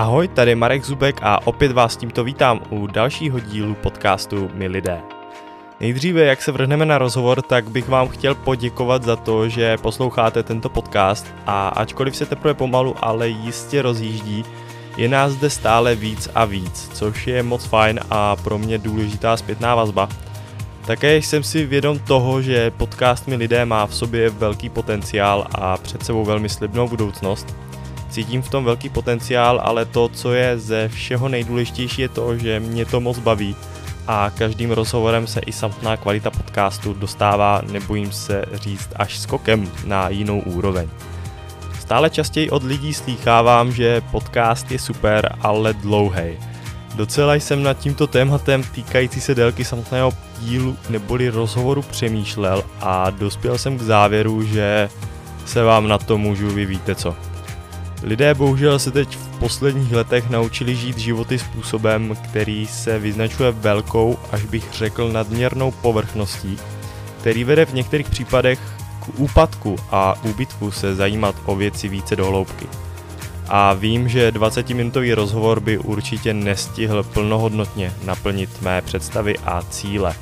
Ahoj, tady Marek Zubek a opět vás tímto vítám u dalšího dílu podcastu My lidé. Nejdříve, jak se vrhneme na rozhovor, tak bych vám chtěl poděkovat za to, že posloucháte tento podcast a ačkoliv se teprve pomalu, ale jistě rozjíždí, je nás zde stále víc a víc, což je moc fajn a pro mě důležitá zpětná vazba. Také jsem si vědom toho, že podcast Mi lidé má v sobě velký potenciál a před sebou velmi slibnou budoucnost. Cítím v tom velký potenciál, ale to, co je ze všeho nejdůležitější, je to, že mě to moc baví a každým rozhovorem se i samotná kvalita podcastu dostává, nebojím se říct, až skokem na jinou úroveň. Stále častěji od lidí slýchávám, že podcast je super, ale dlouhý. Docela jsem nad tímto tématem týkající se délky samotného dílu neboli rozhovoru přemýšlel a dospěl jsem k závěru, že se vám na to můžu, vy víte co. Lidé bohužel se teď v posledních letech naučili žít životy způsobem, který se vyznačuje velkou, až bych řekl nadměrnou povrchností, který vede v některých případech k úpadku a úbytku se zajímat o věci více dohloubky. A vím, že 20-minutový rozhovor by určitě nestihl plnohodnotně naplnit mé představy a cíle,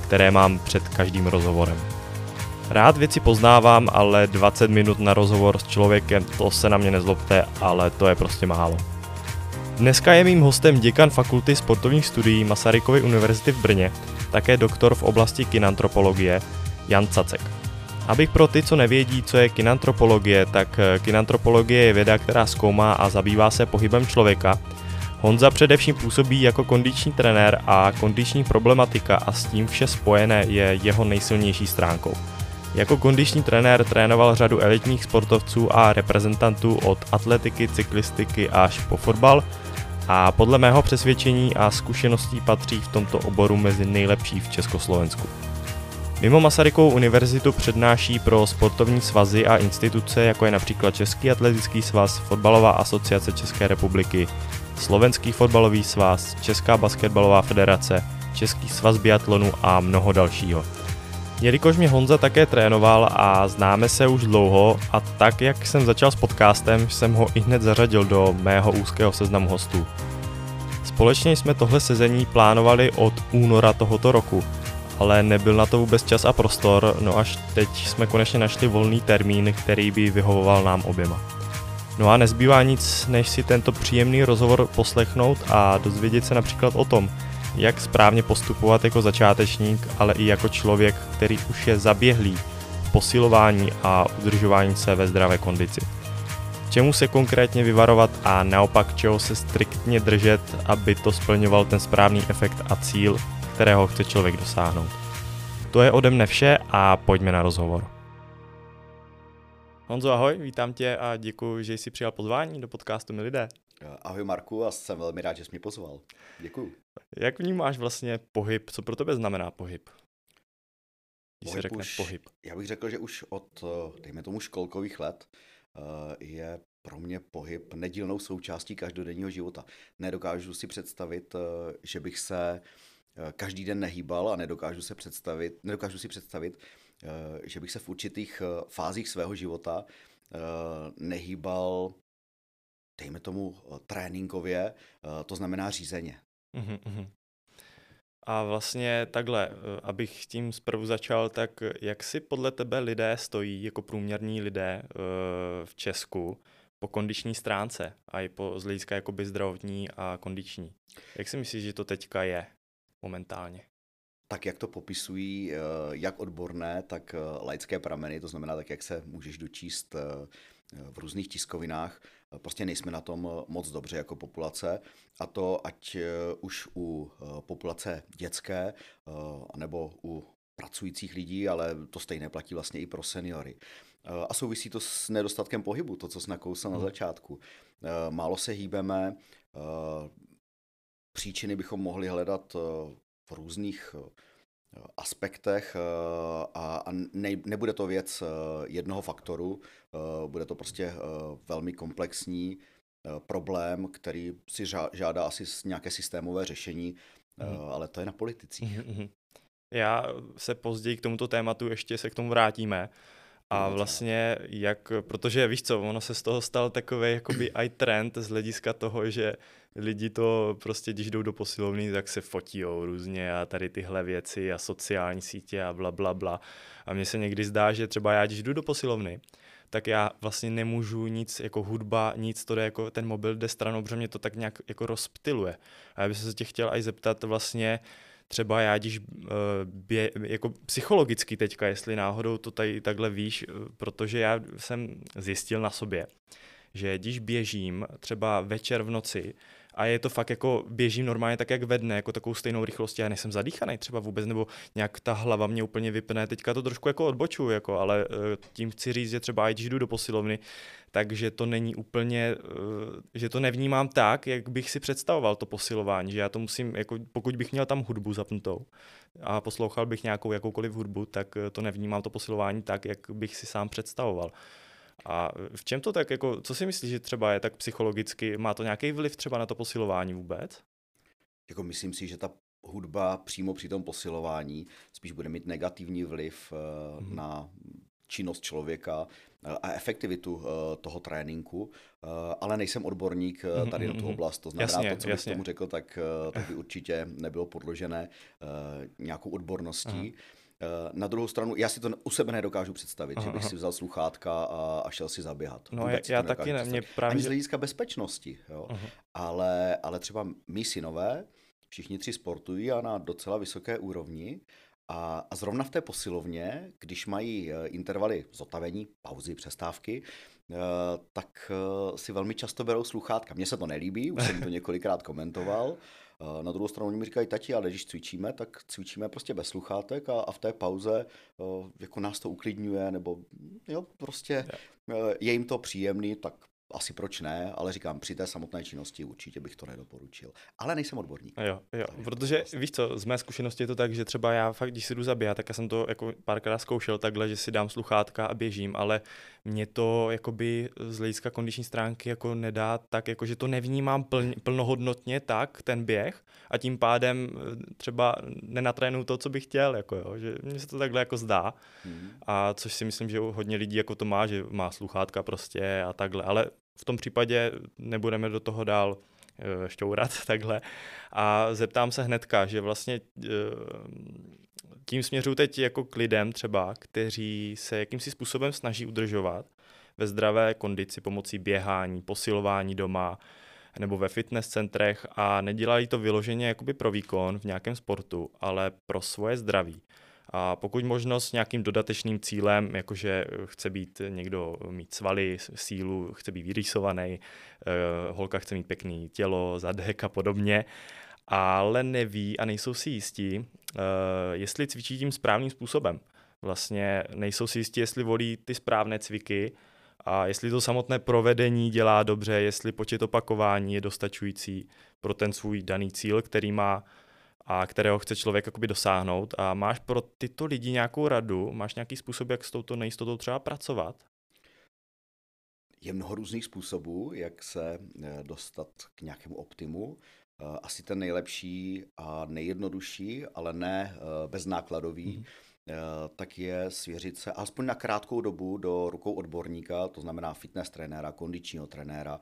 které mám před každým rozhovorem. Rád věci poznávám, ale 20 minut na rozhovor s člověkem, to se na mě nezlobte, ale to je prostě málo. Dneska je mým hostem děkan Fakulty sportovních studií Masarykovy univerzity v Brně, také doktor v oblasti kinantropologie Jan Cacek. Abych pro ty, co nevědí, co je kinantropologie, tak kinantropologie je věda, která zkoumá a zabývá se pohybem člověka. Honza především působí jako kondiční trenér a kondiční problematika a s tím vše spojené je jeho nejsilnější stránkou. Jako kondiční trenér trénoval řadu elitních sportovců a reprezentantů od atletiky, cyklistiky až po fotbal a podle mého přesvědčení a zkušeností patří v tomto oboru mezi nejlepší v Československu. Mimo Masarykovou univerzitu přednáší pro sportovní svazy a instituce, jako je například Český atletický svaz, Fotbalová asociace České republiky, Slovenský fotbalový svaz, Česká basketbalová federace, Český svaz biatlonu a mnoho dalšího. Jelikož mě Honza také trénoval a známe se už dlouho a tak, jak jsem začal s podcastem, jsem ho i hned zařadil do mého úzkého seznamu hostů. Společně jsme tohle sezení plánovali od února tohoto roku, ale nebyl na to vůbec čas a prostor, no až teď jsme konečně našli volný termín, který by vyhovoval nám oběma. No a nezbývá nic, než si tento příjemný rozhovor poslechnout a dozvědět se například o tom, jak správně postupovat jako začátečník, ale i jako člověk, který už je zaběhlý posilování a udržování se ve zdravé kondici. Čemu se konkrétně vyvarovat a naopak čeho se striktně držet, aby to splňoval ten správný efekt a cíl, kterého chce člověk dosáhnout. To je ode mne vše a pojďme na rozhovor. Honzo, ahoj, vítám tě a děkuji, že jsi přijal pozvání do podcastu My lidé. Ahoj Marku a jsem velmi rád, že jsi mě pozval. Děkuji. Jak vnímáš vlastně pohyb? Co pro tebe znamená pohyb? Když pohyb se řekne už, pohyb. Já bych řekl, že už od, dejme tomu, školkových let eh, je pro mě pohyb nedílnou součástí každodenního života. Nedokážu si představit, eh, že bych se eh, každý den nehýbal a nedokážu, se představit, nedokážu si představit, že bych se v určitých fázích svého života nehýbal dejme tomu, eh, tréninkově, eh, to znamená řízeně. Uh-huh, A vlastně takhle, eh, abych tím zprvu začal, tak jak si podle tebe lidé stojí jako průměrní lidé v Česku po kondiční stránce a i po z hlediska jakoby zdravotní a kondiční? Jak si myslíš, že to teďka je momentálně? Tak jak to popisují jak odborné, tak laické prameny, to znamená tak, jak se můžeš dočíst v různých tiskovinách, prostě nejsme na tom eh, moc dobře jako populace a to ať eh, už u eh, populace dětské nebo u pracujících lidí, ale to stejné platí vlastně i pro seniory. A souvisí to s nedostatkem pohybu, to, co jsi nakousal na hmm. začátku. Málo se hýbeme, příčiny bychom mohli hledat v různých aspektech eh, a, ne, nebude to věc eh, jednoho faktoru, eh, bude to prostě velmi komplexní problém, který si žádá asi nějaké systémové řešení, mm. ale to je na politicích. Mm-hmm. Já se později k tomuto tématu ještě se k tomu vrátíme, A vlastně jak, protože víš co, ono se z toho stal takový jakoby i trend z hlediska toho, že lidi to prostě, když jdou do posilovny, tak se fotijou různě a tady tyhle věci a sociální sítě a bla, bla, bla. A mně se někdy zdá, že třeba já, když jdu do posilovny, tak já vlastně nemůžu nic, jako hudba, nic, to jde jako ten mobil jde stranou, protože mě to tak nějak jako rozptiluje. A já bych se tě chtěl i zeptat vlastně, třeba já, když uh, bě, jako psychologicky teďka, jestli náhodou to tady takhle víš, uh, protože já jsem zjistil na sobě, že když běžím třeba večer v noci, a je to fakt jako běžím normálně tak, jak ve dne, jako takovou stejnou rychlostí, já nejsem zadýchaný třeba vůbec, nebo nějak ta hlava mě úplně vypne, teďka to trošku jako odbočuju, jako, ale eh, tím chci říct, že třeba když jdu do posilovny, takže to není úplně, eh, že to nevnímám tak, jak bych si představoval to posilování, že já to musím, jako pokud bych měl tam hudbu zapnutou a poslouchal bych nějakou jakoukoliv hudbu, tak eh, to nevnímám to posilování tak, jak bych si sám představoval. A v čem to tak, jako, co si myslíš, že třeba je tak psychologicky, má to nějaký vliv třeba na to posilování vůbec? Jako myslím si, že ta hudba přímo při tom posilování spíš bude mít negativní vliv mm-hmm. na činnost člověka eh, a efektivitu toho tréninku, ale nejsem odborník mhm, tady na tu mhm. oblast, to znamená jasně, to, co jasně. bych tomu řekl, tak, tak by určitě nebylo podložené nějakou odborností. Aha. Eh, na druhou stranu, já si to u sebe nedokážu představit, aha, že bych si vzal sluchátka a, a šel si zaběhat. No Vůbec já, já taky ne, mě právě... Ani z hlediska bezpečnosti, jo. Ale, ale třeba mý synové, všichni tři sportují a na docela vysoké úrovni a, a zrovna v té posilovně, když mají eh, intervaly zotavení, pauzy, přestávky, eh, tak si velmi často berou sluchátka. Mně se to nelíbí, už jsem to několikrát komentoval, na druhou stranu oni mi říkají, tati, ale když cvičíme, tak cvičíme prostě bez sluchátek a, a v té pauze jako nás to uklidňuje, nebo jo, prostě je jim to příjemný, tak asi proč ne, ale říkám, při té samotné činnosti určitě bych to nedoporučil. Ale nejsem odborník. Jo, jo, protože vlastně. víš co, z mé zkušenosti je to tak, že třeba já fakt, když si jdu zabíhat, tak já jsem to jako párkrát zkoušel takhle, že si dám sluchátka a běžím, ale mě to jakoby z hlediska kondiční stránky jako nedá tak, jako že to nevnímám pln, plnohodnotně tak, ten běh a tím pádem eh, třeba nenatrénu to, co bych chtěl, jako jo, že mně se to takhle jako zdá hmm. a což si myslím, že hodně lidí jako to má, že má sluchátka prostě a takhle, ale v tom případě nebudeme do toho dál eh, šťourat takhle. A zeptám se hnedka, že vlastně eh, tím směřuji teď jako k lidem třeba, kteří se jakýmsi způsobem snaží udržovat ve zdravé kondici pomocí běhání, posilování doma nebo ve fitness centrech a nedělají to vyloženě jakoby pro výkon v nějakém sportu, ale pro svoje zdraví. A pokud možno s nějakým dodatečným cílem, jakože chce být někdo mít svaly, sílu, chce být vyrýsovaný, eh, holka chce mít pěkný tělo, zadek a podobně, ale neví a nejsou si jistí, eh, jestli cvičí tím správným způsobem. Vlastně nejsou si jistí, jestli volí ty správné cviky a jestli to samotné provedení dělá dobře, jestli počet opakování je dostačující pro ten svůj daný cíl, který má a kterého chce člověk jakoby dosáhnout. A máš pro tyto lidi nějakou radu? Máš nějaký způsob, jak s touto nejistotou třeba pracovat? Je mnoho různých způsobů, jak se eh, dostat k nějakému optimu. Eh, asi ten nejlepší a nejjednodušší, ale ne eh, beznákladový, mm. tak je svěřit se alespoň na krátkou dobu do rukou odborníka, to znamená fitness trenéra, kondičního trenéra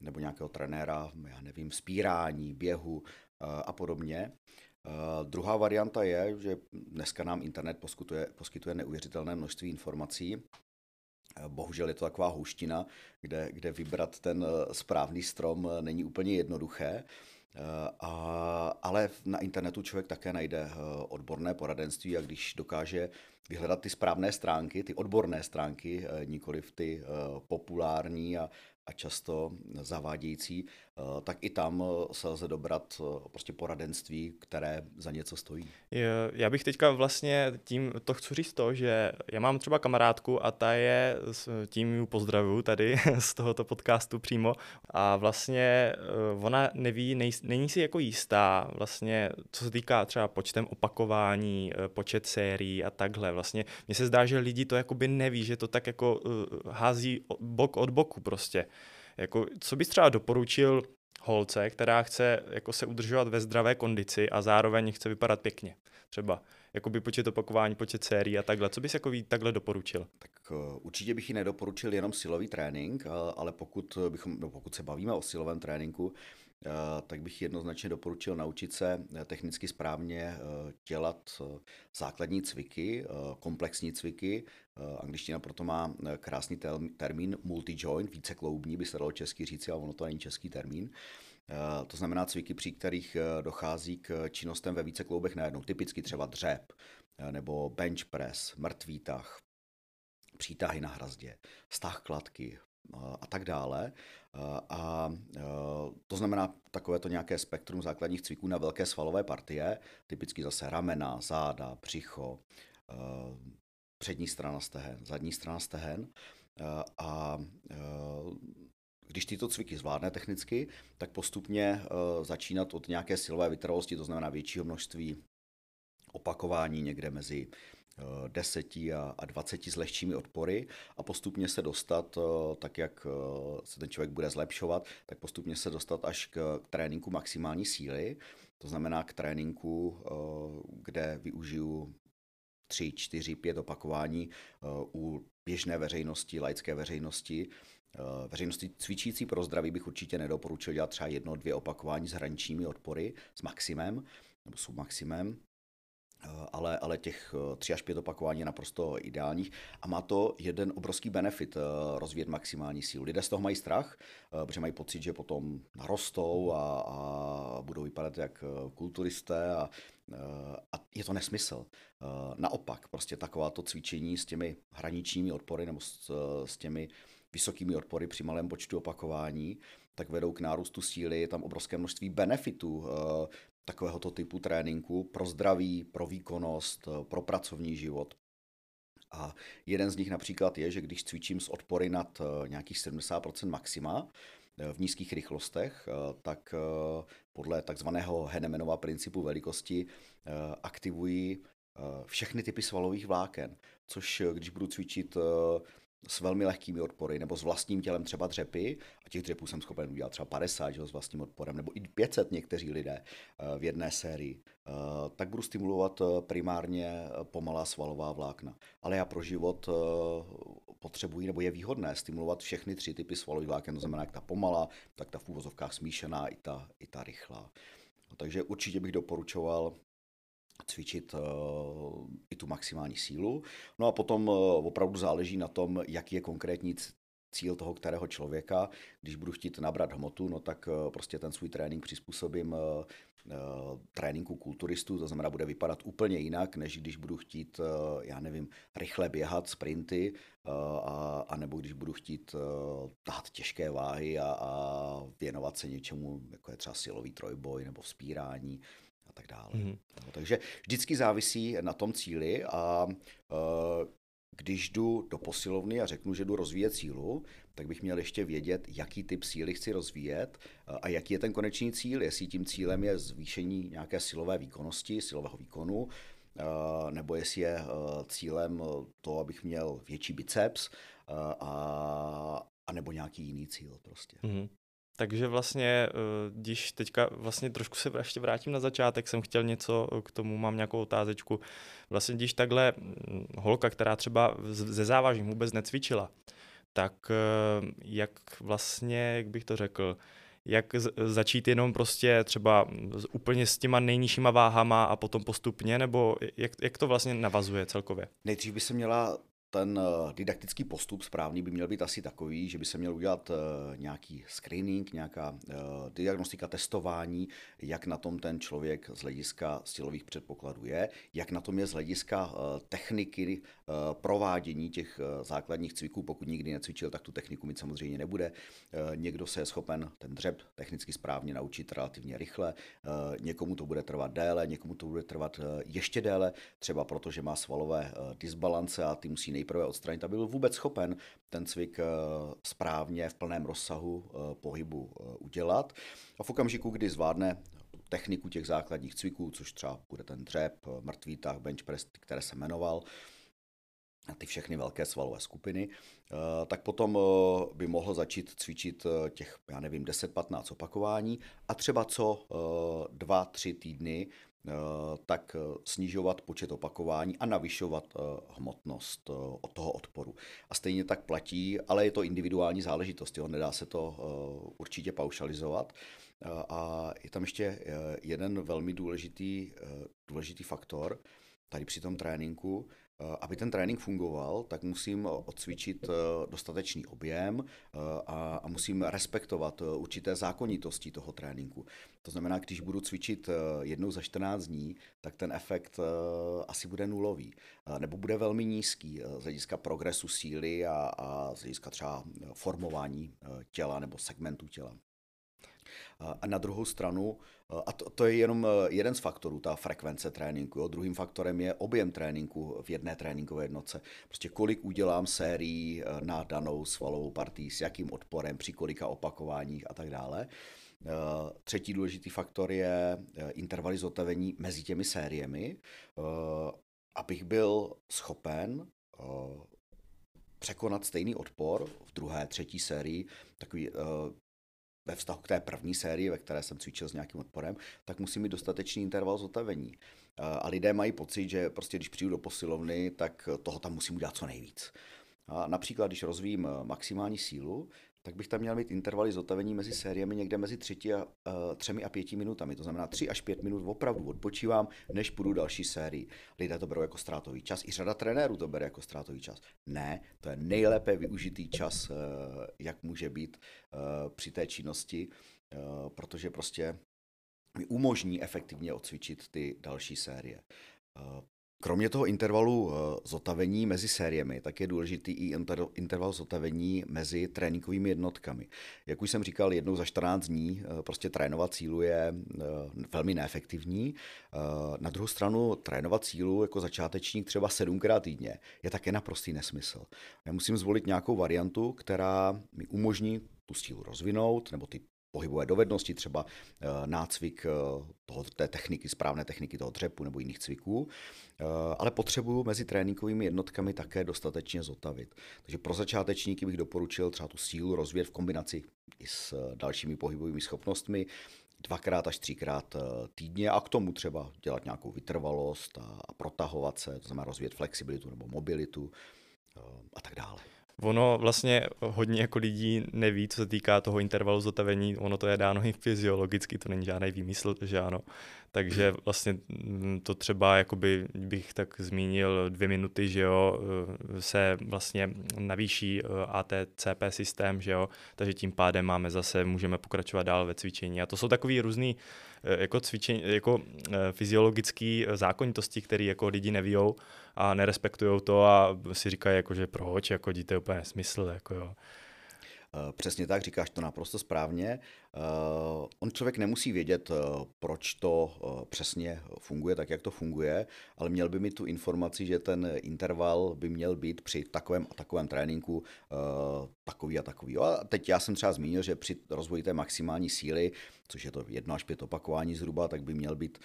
nebo nějakého trenéra, já nevím, spírání, běhu a podobně. Uh, druhá varianta je, že dneska nám internet poskytuje, poskytuje neuvěřitelné množství informací. Uh, bohužel je to taková houština, kde, kde vybrat ten správný strom není úplně jednoduché. A, ale na internetu člověk také najde odborné poradenství a když dokáže vyhledat ty správné stránky, ty odborné stránky, nikoli ty populární a, a často zavádějící, eh, tak i tam eh, se lze dobrat eh, prostě poradenství, které za něco stojí. Já bych teďka vlastně tím to chci říct to, že já mám třeba kamarádku a ta je, tím ji pozdravuju tady z tohoto podcastu přímo a vlastně ona neví, nej, není si jako jistá vlastně, co se týká třeba počtem opakování, počet sérií a takhle. Vlastně mně se zdá, že lidi to jakoby neví, že to tak jako hází bok od boku prostě. Jako, co bys třeba doporučil holce, která chce jako se udržovat ve zdravé kondici a zároveň chce vypadat pěkně? Třeba jakoby počet opakování, počet sérií a takhle. Co bys jako takhle doporučil? Tak uh, určitě bych ji nedoporučil jenom silový trénink, uh, ale pokud, bychom, no, pokud se bavíme o silovém tréninku, uh, tak bych jednoznačně doporučil naučit se technicky správně dělat základní cviky, komplexní cviky. Angličtina proto má krásný termín multi-joint, více kloubní, by se dalo česky říci, ale ono to není český termín. Eh, to znamená cviky, při kterých eh, dochází k činnostem ve více kloubech najednou. Typicky třeba dřep, eh, nebo bench press, mrtvý tah, přítahy na hrazdě, stah kladky a tak dále. A to znamená takové to nějaké spektrum základních cviků na velké svalové partie, typicky zase ramena, záda, břicho, přední strana stehen, zadní strana stehen. A když tyto cviky zvládne technicky, tak postupně uh, začínat od nějaké silové vytrvalosti, to znamená většího množství opakování někde mezi 10 eh, a 20 s lehčími odpory a postupně se dostat, eh, tak jak se ten člověk bude zlepšovat, tak postupně se dostat až k tréninku maximální síly, to znamená k tréninku, kde využiju 3, 4, 5 opakování u běžné veřejnosti, laické veřejnosti, Eh, veřejnosti cvičící pro zdraví bych určitě nedoporučil dělat třeba jedno, dvě opakování s hraničními odpory, s maximem nebo submaximem, eh, ale, ale těch eh, tři až pět opakování je naprosto ideálních. A má to jeden obrovský benefit rozvíjet maximální sílu. Lidé z toho mají strach, protože mají pocit, že potom narostou a, a budou vypadat jak kulturisté a, a je to nesmysl. Naopak, prostě takováto cvičení s těmi hraničními odpory nebo s, s těmi vysokými odpory při malém počtu opakování, tak vedou k nárůstu síly. Je tam obrovské množství benefitů eh, takovéhoto typu tréninku pro zdraví, pro výkonnost, eh, pro pracovní život. A jeden z nich například je, že když cvičím s odpory nad eh, nějakých 70% maxima, v nízkých rychlostech, tak podle takzvaného Hennemanova principu velikosti aktivují všechny typy svalových vláken, což když budu cvičit s velmi lehkými odpory nebo s vlastním tělem třeba dřepy, a těch dřepů jsem schopen udělat třeba 50 že, s vlastním odporem, nebo i 500 někteří lidé eh, v jedné sérii, eh, tak budu stimulovat eh, primárně pomalá svalová vlákna. Ale já pro život potřebuji, nebo je výhodné stimulovat všechny tři typy svalových vláken, to znamená jak ta pomalá, tak ta v úvozovkách smíšená, i ta, i ta rychlá. Takže určitě bych doporučoval cvičit uh, i tu maximální sílu. No a potom uh, opravdu záleží na tom, jaký je konkrétní cíl toho kterého člověka. Když budu chtít nabrat hmotu, no tak uh, prostě ten svůj trénink přizpůsobím tréninku kulturistů, to znamená, bude vypadat úplně jinak, než když budu chtít, uh, já nevím, rychle běhat, sprinty, uh, a, a nebo když budu chtít tahat těžké váhy a, a věnovat se něčemu, jako je třeba silový trojboj nebo vzpírání a tak dále. Mm-hmm. No, takže vždycky závisí na tom cíli a když jdu do posilovny a řeknu, že jdu rozvíjet sílu, tak bych měl ještě vědět, jaký typ síly chci rozvíjet a jaký je ten konečný cíl. Jestli tím cílem je zvýšení nějaké silové výkonnosti, silového výkonu, nebo jestli je cílem to, abych měl větší biceps, a, a nebo nějaký jiný cíl prostě. Mm-hmm. Takže vlastně, eh, když teďka vlastně trošku se ještě vrátím na začátek, jsem chtěl něco k tomu, mám nějakou otázečku. Vlastně když takhle hm, holka, která třeba ze závažím vůbec necvičila, tak eh, jak vlastně, jak bych to řekl, jak začít jenom prostě třeba úplně s těma nejnižšíma váhama a potom postupně, nebo jak, jak to vlastně navazuje celkově? Nejdřív by se měla ten eh, didaktický postup správný by měl být asi takový, že by se měl udělat eh, nějaký screening, nějaká eh, diagnostika, testování, jak na tom ten člověk z hlediska silových předpokladů je, jak na tom je z hlediska techniky provádění těch základních cviků. Pokud nikdy necvičil, tak tu techniku mít samozřejmě nebude. Někdo se je schopen ten dřep technicky správně naučit relativně rychle, někomu to bude trvat déle, někomu to bude trvat ještě déle, třeba protože má svalové disbalance a ty musí nej nejprve odstranit, aby byl vůbec schopen ten cvik eh, správně v plném rozsahu eh, pohybu eh, udělat. A v okamžiku, kdy zvládne techniku těch základních cviků, což třeba bude ten dřep, mrtvý tah, bench press, které se jmenoval, ty všechny velké svalové skupiny, tak potom by mohl začít cvičit těch, já nevím, 10-15 opakování a třeba co 2-3 týdny tak snižovat počet opakování a navyšovat hmotnost od toho odporu. A stejně tak platí, ale je to individuální záležitost, jo? nedá se to určitě paušalizovat. A je tam ještě jeden velmi důležitý, důležitý faktor tady při tom tréninku, Eh, aby ten trénink fungoval, tak musím odcvičit eh, dostatečný objem eh, a, musím respektovat určité zákonitosti toho tréninku. To znamená, když budu cvičit jednou za 14 dní, tak ten efekt asi bude nulový, nebo bude velmi nízký z hlediska progresu síly a, a z hlediska třeba formování těla nebo segmentu těla. A na druhou stranu, a to, to je jenom jeden z faktorů, ta frekvence tréninku. Jo. Druhým faktorem je objem tréninku v jedné tréninkové jednotce. Prostě kolik udělám sérií na danou svalovou partii, s jakým odporem, při kolika opakováních a tak dále. Třetí důležitý faktor je intervaly zotavení mezi těmi sériemi, abych byl schopen překonat stejný odpor v druhé, třetí sérii, takový ve vztahu k té první sérii, ve které jsem cvičil s nějakým odporem, tak musím mít dostatečný interval zotavení. A lidé mají pocit, že prostě když přijdu do posilovny, tak toho tam musím udělat co nejvíc. A například, když rozvíjím maximální sílu, tak bych tam měl mít intervaly zotavení mezi sériemi někde mezi třetí a, uh, třemi a pěti minutami. To znamená tři až pět minut opravdu odpočívám, než půjdu další sérii. Lidé to berou jako ztrátový čas, i řada trenérů to bere jako ztrátový čas. Ne, to je nejlépe využitý čas, uh, jak může být uh, při té činnosti, protože prostě mi umožní efektivně odcvičit ty další série. Kromě toho intervalu eh, zotavení mezi sériemi, tak je důležitý i interval zotavení mezi tréninkovými jednotkami. Jak už jsem říkal, jednou za 14 dní eh, prostě trénovat cílu je eh, velmi neefektivní. Na druhou stranu trénovat cílu jako začátečník třeba sedmkrát týdně je také naprostý nesmysl. Já musím zvolit nějakou variantu, která mi umožní tu sílu rozvinout, nebo ty pohybové dovednosti, třeba eh, nácvik eh, toho, té techniky, správné techniky toho dřepu nebo jiných cviků, eh, ale potřebuju mezi tréninkovými jednotkami také dostatečně zotavit. Takže pro začátečníky bych doporučil třeba tu sílu rozvíjet v kombinaci i s dalšími pohybovými schopnostmi, dvakrát až třikrát týdně a k tomu třeba dělat nějakou vytrvalost a protahovat se, to znamená rozvíjet flexibilitu nebo mobilitu a tak dále. Ono vlastně hodně jako lidí neví, co se týká toho intervalu zotavení, ono to je dáno i fyziologicky, to není žádný výmysl, že ano. Takže vlastně mm, to třeba, jakoby bych tak zmínil dvě minuty, že jo, eh, se vlastně navýší eh, ATCP systém, že jo, takže tím pádem máme zase, můžeme pokračovat dál ve cvičení. A to jsou takový různý jako cvičení, jako fyziologické zákonitosti, které jako lidi nevíjou a nerespektují to a si říkají, jako, že proč, jako díte úplně nesmysl, jako jo. Přesně tak, říkáš to naprosto správně. Uh, on člověk nemusí vědět, uh, proč to přesně funguje tak, jak to funguje, ale měl by mít tu informaci, že ten interval by měl být při takovém a takovém tréninku takový a takový. A teď já jsem třeba zmínil, že při rozvoji té maximální síly, což je to 1 až 5 opakování zhruba, tak by měl být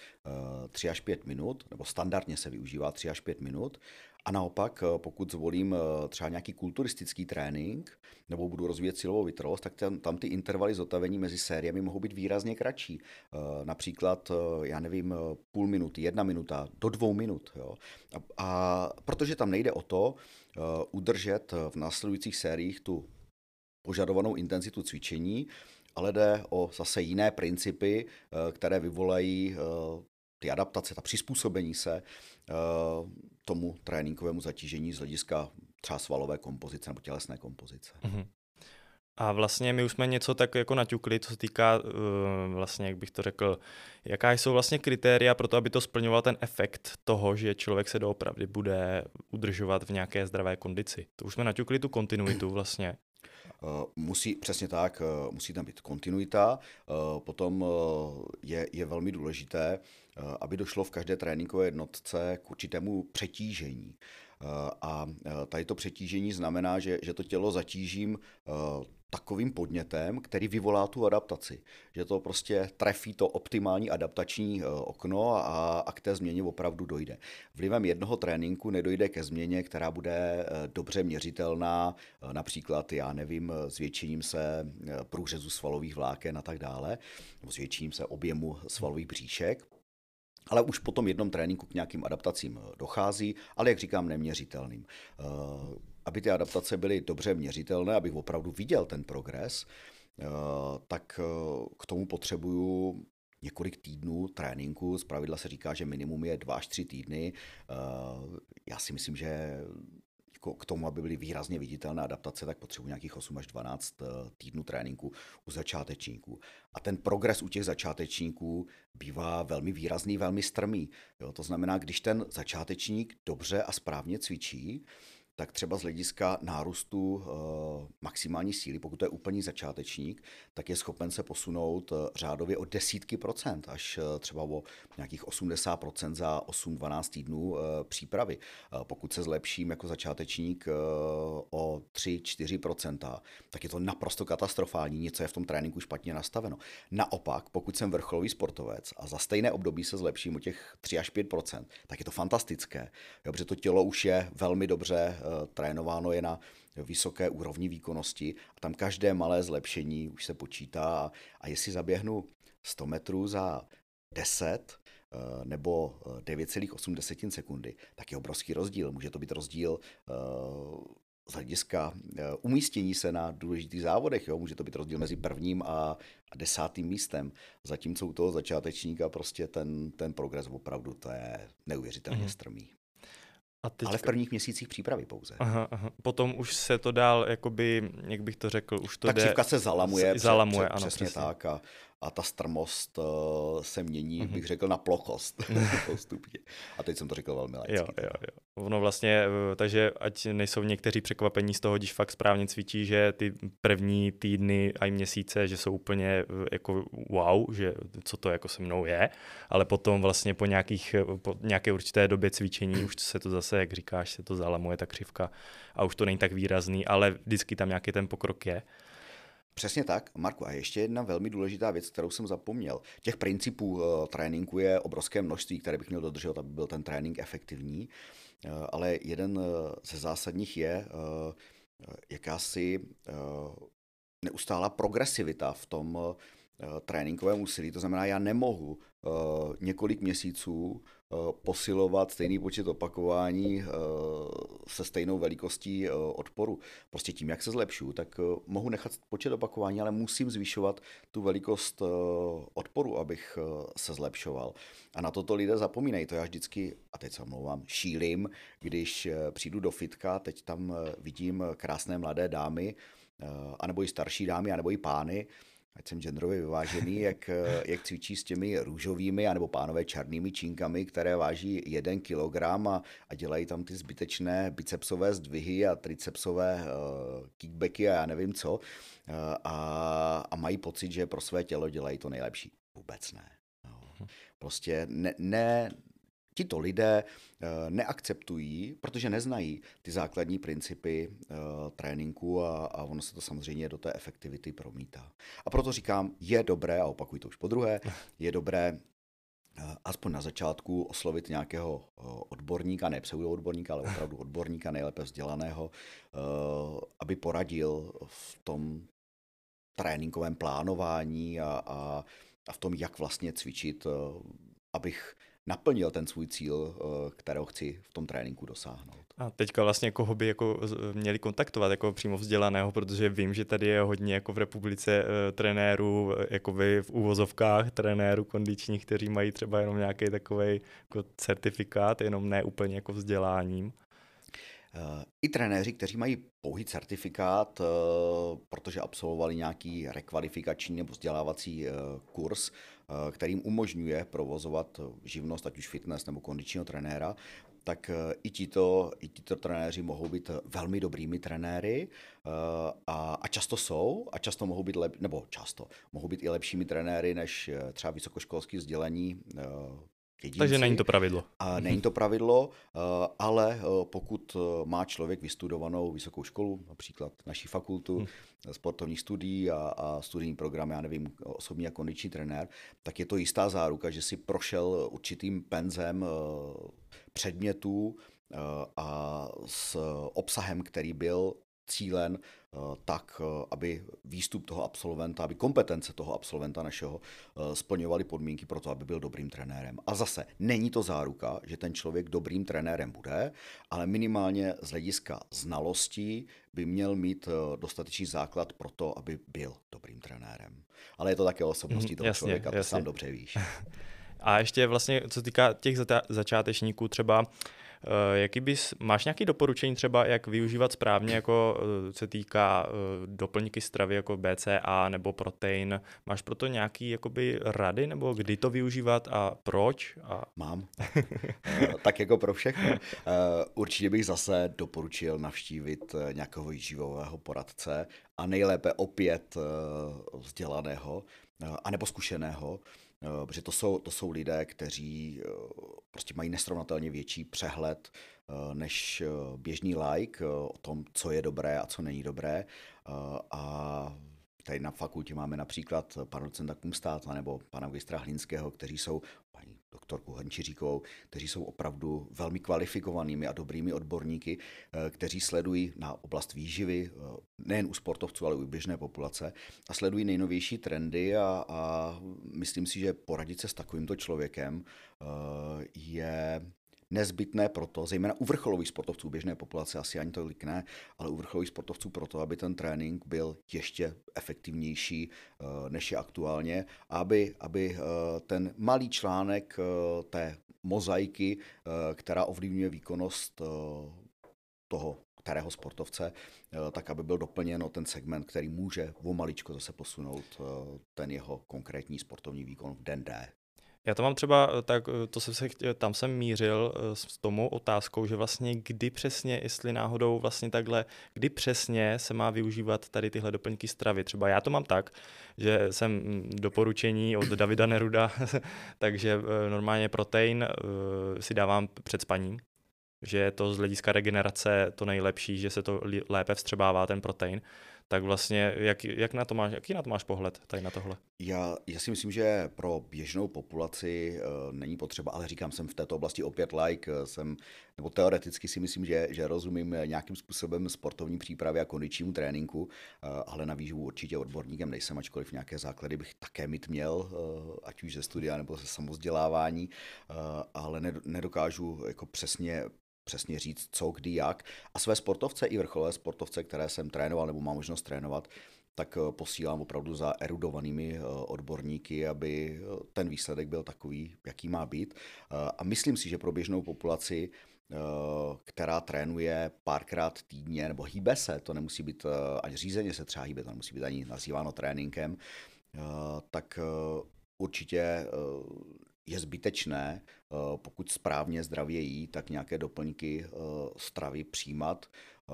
3 až 5 minut, nebo standardně se využívá 3 až 5 minut. A naopak, eh, pokud zvolím eh, třeba nějaký kulturistický trénink nebo budu rozvíjet silovou vytrvalost, tak tam, tam ty intervaly zotavení mezi sériemi mohou být výrazně kratší. Eh, například, já nevím, půl minuty, jedna minuta, do dvou minut. Jo. A, a protože tam nejde o to udržet v následujících sériích tu požadovanou intenzitu cvičení, ale jde o zase jiné principy, které vyvolají ty adaptace, ta přizpůsobení se tomu tréninkovému zatížení z hlediska třeba svalové kompozice nebo tělesné kompozice. Mm-hmm. A vlastně my už jsme něco tak jako naťukli, co se týká uh, vlastně, jak bych to řekl, jaká jsou vlastně kritéria pro to, aby to splňoval ten efekt toho, že člověk se doopravdy bude udržovat v nějaké zdravé kondici. To už jsme naťukli tu kontinuitu vlastně. Eh, musí, přesně tak, eh, musí tam být kontinuita. Eh, potom je, je velmi důležité, aby došlo v každé tréninkové jednotce k určitému přetížení. A tady to přetížení znamená, že, že to tělo zatížím takovým podnětem, který vyvolá tu adaptaci. Že to prostě trefí to optimální adaptační okno a, a k té změně opravdu dojde. Vlivem jednoho tréninku nedojde ke změně, která bude dobře měřitelná, například, já nevím, zvětšením se průřezu svalových vláken a tak dále, zvětšením se objemu svalových bříšek. Ale už po tom jednom tréninku k nějakým adaptacím dochází, ale jak říkám, neměřitelným. Eh, aby ty adaptace byly dobře měřitelné, abych opravdu viděl ten progres, eh, tak eh, k tomu potřebuju několik týdnů tréninku. Z pravidla se říká, že minimum je 2 až 3 týdny. Já si myslím, že k tomu, aby byly výrazně viditelné adaptace, tak potřebuji nějakých 8 až 12 eh, týdnů tréninku u začátečníků. A ten progres u těch začátečníků bývá velmi výrazný, velmi strmý. Jo, to znamená, když ten začátečník dobře a správně cvičí, tak třeba z hlediska nárůstu uh, maximální síly, pokud to je úplný začátečník, tak je schopen se posunout uh, řádově o desítky procent, až uh, třeba o nějakých 80 procent za 8-12 týdnů přípravy. Pokud se zlepším jako začátečník o 3-4 procenta, tak je to naprosto katastrofální, něco je v tom tréninku špatně nastaveno. Naopak, pokud jsem vrcholový sportovec a za stejné období se zlepším o těch 3 až 5% tak je to fantastické, protože to tělo už je velmi dobře Eh, trénováno je na vysoké úrovni výkonnosti a tam každé malé zlepšení už se počítá a jestli zaběhnu 100 metrů za 10 eh, nebo 9,8 eh, sekundy, tak je obrovský rozdíl. Může to být rozdíl z hlediska umístění se na důležitých závodech. Jo? Může to být rozdíl mezi prvním a, a desátým místem. Zatímco u toho začátečníka prostě ten, ten progres opravdu to je neuvěřitelně mm-hmm. strmý. A teďka... Ale v prvních měsících přípravy pouze. Aha, aha. Potom už se to dál, jakoby, jak bych to řekl, už to Ta jde... se zalamuje, zalamuje před, ano, přesně, přesně tak. A, a ta strmost uh, se mění, mm-hmm. bych řekl, na plochost postupně. A teď jsem to řekl velmi laicky. Jo, jo, jo. Ono vlastně, eh, takže ať nejsou někteří překvapení z toho, když fakt správně cvičí, že ty první týdny a měsíce, že jsou úplně eh, jako wow, že co to jako se mnou je, ale potom vlastně po, nějakých, po nějaké určité době cvičení už se to zase, jak říkáš, se to zalamuje ta křivka a už to není tak výrazný, ale vždycky tam nějaký ten pokrok je. Přesně tak, Marku. A ještě jedna velmi důležitá věc, kterou jsem zapomněl. Těch principů uh, tréninku je obrovské množství, které bych měl dodržovat, aby byl ten trénink efektivní. Uh, ale jeden uh, ze zásadních je jakási neustálá progresivita v tom tréninkovém úsilí. To znamená, já nemohu několik měsíců Eh, posilovat stejný počet opakování eh, se stejnou velikostí eh, odporu. Prostě tím, jak se zlepšu, tak mohu nechat počet opakování, ale musím zvyšovat tu velikost odporu, abych se zlepšoval. A na toto lidé zapomínají. To já vždycky, a teď se omlouvám, šílim, když přijdu do fitka, teď tam vidím krásné mladé dámy, anebo i starší dámy, anebo i pány, ať jsem genderově vyvážený, jak, jak cvičí s těmi růžovými anebo pánové černými čínkami, které váží jeden kilogram a, a dělají tam ty zbytečné bicepsové zdvihy a tricepsové uh, kickbacky a já nevím co. Uh, a, a mají pocit, že pro své tělo dělají to nejlepší. Vůbec ne. No. Prostě ne, ne, tito lidé eh, neakceptují, protože neznají ty základní principy eh, tréninku a, a ono se to samozřejmě do té efektivity promítá. A proto říkám, je dobré, a opakuji to už po druhé, je dobré eh, aspoň na začátku oslovit nějakého odborníka, ne pseudoodborníka, ale opravdu odborníka, nejlépe vzdělaného, aby poradil v tom tréninkovém plánování a, a, a v tom, jak vlastně cvičit, abych naplnil ten svůj cíl, eh, kterého chci v tom tréninku dosáhnout. A teďka vlastně koho by jako měli kontaktovat jako přímo vzdělaného, protože vím, že tady je hodně jako v republice uh, trenérů, jako vy v úvozovkách trenérů kondičních, kteří mají třeba jenom nějaký takový jako certifikát, jenom ne úplně jako vzděláním. I trenéři, kteří mají pouhý certifikát, eh, protože absolvovali nějaký rekvalifikační nebo vzdělávací kurz, Eh, kterým umožňuje provozovat živnost, ať už fitness nebo kondičního trenéra, tak eh, i tito, i tito trenéři mohou být velmi dobrými trenéry eh, a, a často jsou a často mohou být, lep, nebo často, mohou být i lepšími trenéry než třeba vysokoškolský vzdělení jedinci. Takže není to pravidlo. A není to pravidlo, ale pokud má člověk vystudovanou vysokou školu, například naší fakultu, hmm. sportovních studií a, a studijní program, já nevím, osobní a kondiční trenér, tak je to jistá záruka, že si prošel určitým penzem předmětů a s obsahem, který byl cílen eh, tak, eh, aby výstup toho absolventa, aby kompetence toho absolventa našeho eh, splňovaly podmínky pro to, aby byl dobrým trenérem. A zase, není to záruka, že ten člověk dobrým trenérem bude, ale minimálně z hlediska znalostí by měl mít dostatečný základ pro to, aby byl dobrým trenérem. Ale je to také osobností mm, toho jasně, člověka, to jasně. sám dobře víš. A ještě vlastně, co se týká těch začátečníků, třeba jaký bys, máš nějaké doporučení třeba, jak využívat správně, jako eh, se týká eh, doplňky stravy jako BCA nebo protein? Máš proto nějaký jakoby rady nebo kdy to využívat a proč? A... Mám. tak jako pro všechno. Určitě bych zase doporučil navštívit nějakého výživového poradce a nejlépe opět vzdělaného anebo zkušeného, Eh, protože to jsou, to jsou lidé, kteří eh, prostě mají nesrovnatelně větší přehled eh, než běžný like o tom, co je dobré a co není dobré. A tady na fakultě máme například pana docenta Kumstáta nebo pana magistra Hlinského, kteří jsou, paní doktorku Hančiříkovou, kteří jsou opravdu velmi kvalifikovanými a dobrými odborníky, eh, kteří sledují na oblast výživy, eh, nejen u sportovců, ale i u běžné populace a sledují nejnovější trendy a, a myslím si, že poradit se s takovýmto člověkem eh, je nezbytné proto, zejména u vrcholových sportovců běžné populace asi ani tolik ne, ale u vrcholových sportovců proto, aby ten trénink byl ještě efektivnější, eh, než je aktuálně, aby, aby eh, ten malý článek eh, té mozaiky, která ovlivňuje výkonnost toho kterého sportovce, tak aby byl doplněn ten segment, který může o maličko zase posunout ten jeho konkrétní sportovní výkon v den D. Já to mám třeba, eh, tak eh, to jsem se chtěl, tam jsem mířil eh, s tomu otázkou, že vlastně kdy přesně, jestli náhodou vlastně takhle, kdy přesně se má využívat tady tyhle doplňky stravy. Třeba já to mám tak, že jsem mm, doporučení od Davida Neruda, takže normálně protein si dávám před spaním, že je to z hlediska regenerace to nejlepší, že se to lépe vstřebává ten protein tak vlastně jak, jak na to máš, jaký na to máš pohled tady na tohle? Já, já si myslím, že pro běžnou populaci uh, není potřeba, ale říkám, jsem v této oblasti opět like, uh, jsem, nebo teoreticky si myslím, že, že rozumím nějakým způsobem sportovní přípravě a kondičnímu tréninku, uh, ale na výživu určitě odborníkem nejsem, ačkoliv nějaké základy bych také mít měl, uh, ať už ze studia nebo ze samozdělávání, uh, ale nedokážu jako přesně přesně říct, co, kdy, jak. A své sportovce i vrcholové sportovce, které jsem trénoval nebo mám možnost trénovat, tak eh, posílám opravdu za erudovanými eh, odborníky, aby eh, ten výsledek byl takový, jaký má být. A myslím si, že pro běžnou populaci, která trénuje párkrát týdně, nebo hýbe se, to nemusí být ani řízeně se třeba hýbe, to nemusí být ani nazýváno tréninkem, tak určitě je zbytečné, eh, pokud správně zdravě jí, tak nějaké doplňky eh, stravy přijímat. Eh,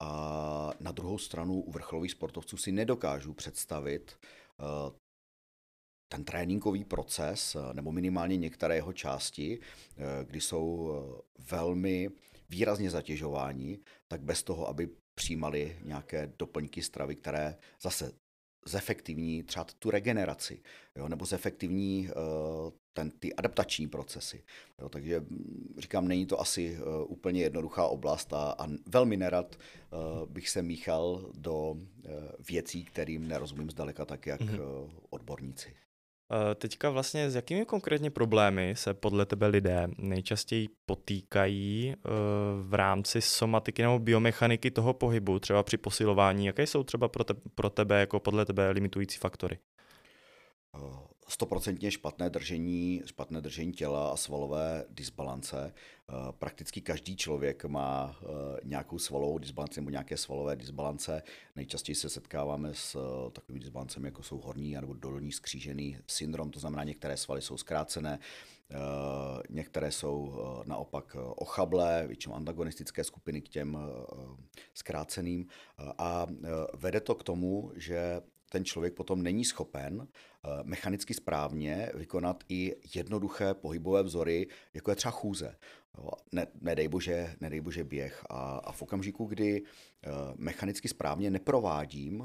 a na druhou stranu u vrcholových sportovců si nedokážu představit ten tréninkový proces, nebo minimálně některé jeho části, kdy jsou velmi výrazně zatěžováni, tak bez toho, aby přijímali nějaké doplňky stravy, které zase zefektivní třeba tu regeneraci, jo, nebo zefektivní ten, ty adaptační procesy. Jo, takže mm, říkám, není to asi uh, úplně jednoduchá oblast a, a velmi nerad uh, bych se míchal do uh, věcí, kterým nerozumím zdaleka tak, jak mm-hmm. uh, odborníci. Teďka vlastně s jakými konkrétně problémy se podle tebe lidé nejčastěji potýkají v rámci somatiky nebo biomechaniky toho pohybu, třeba při posilování? Jaké jsou třeba pro, te, pro tebe jako podle tebe limitující faktory? Stoprocentně špatné držení, špatné držení těla a svalové disbalance. Eh, prakticky každý člověk má eh, nějakou svalovou disbalanci nebo nějaké svalové disbalance. Nejčastěji se setkáváme s eh, takovými disbalancemi, jako jsou horní nebo dolní skřížený syndrom, to znamená, některé svaly jsou zkrácené, některé jsou naopak ochablé, většinou antagonistické skupiny k těm zkráceným a vede to k tomu, že ten člověk potom není schopen mechanicky správně vykonat i jednoduché pohybové vzory, jako je třeba chůze. Ne, nedej, bože, nedej bože běh. A, a v okamžiku, kdy mechanicky správně neprovádím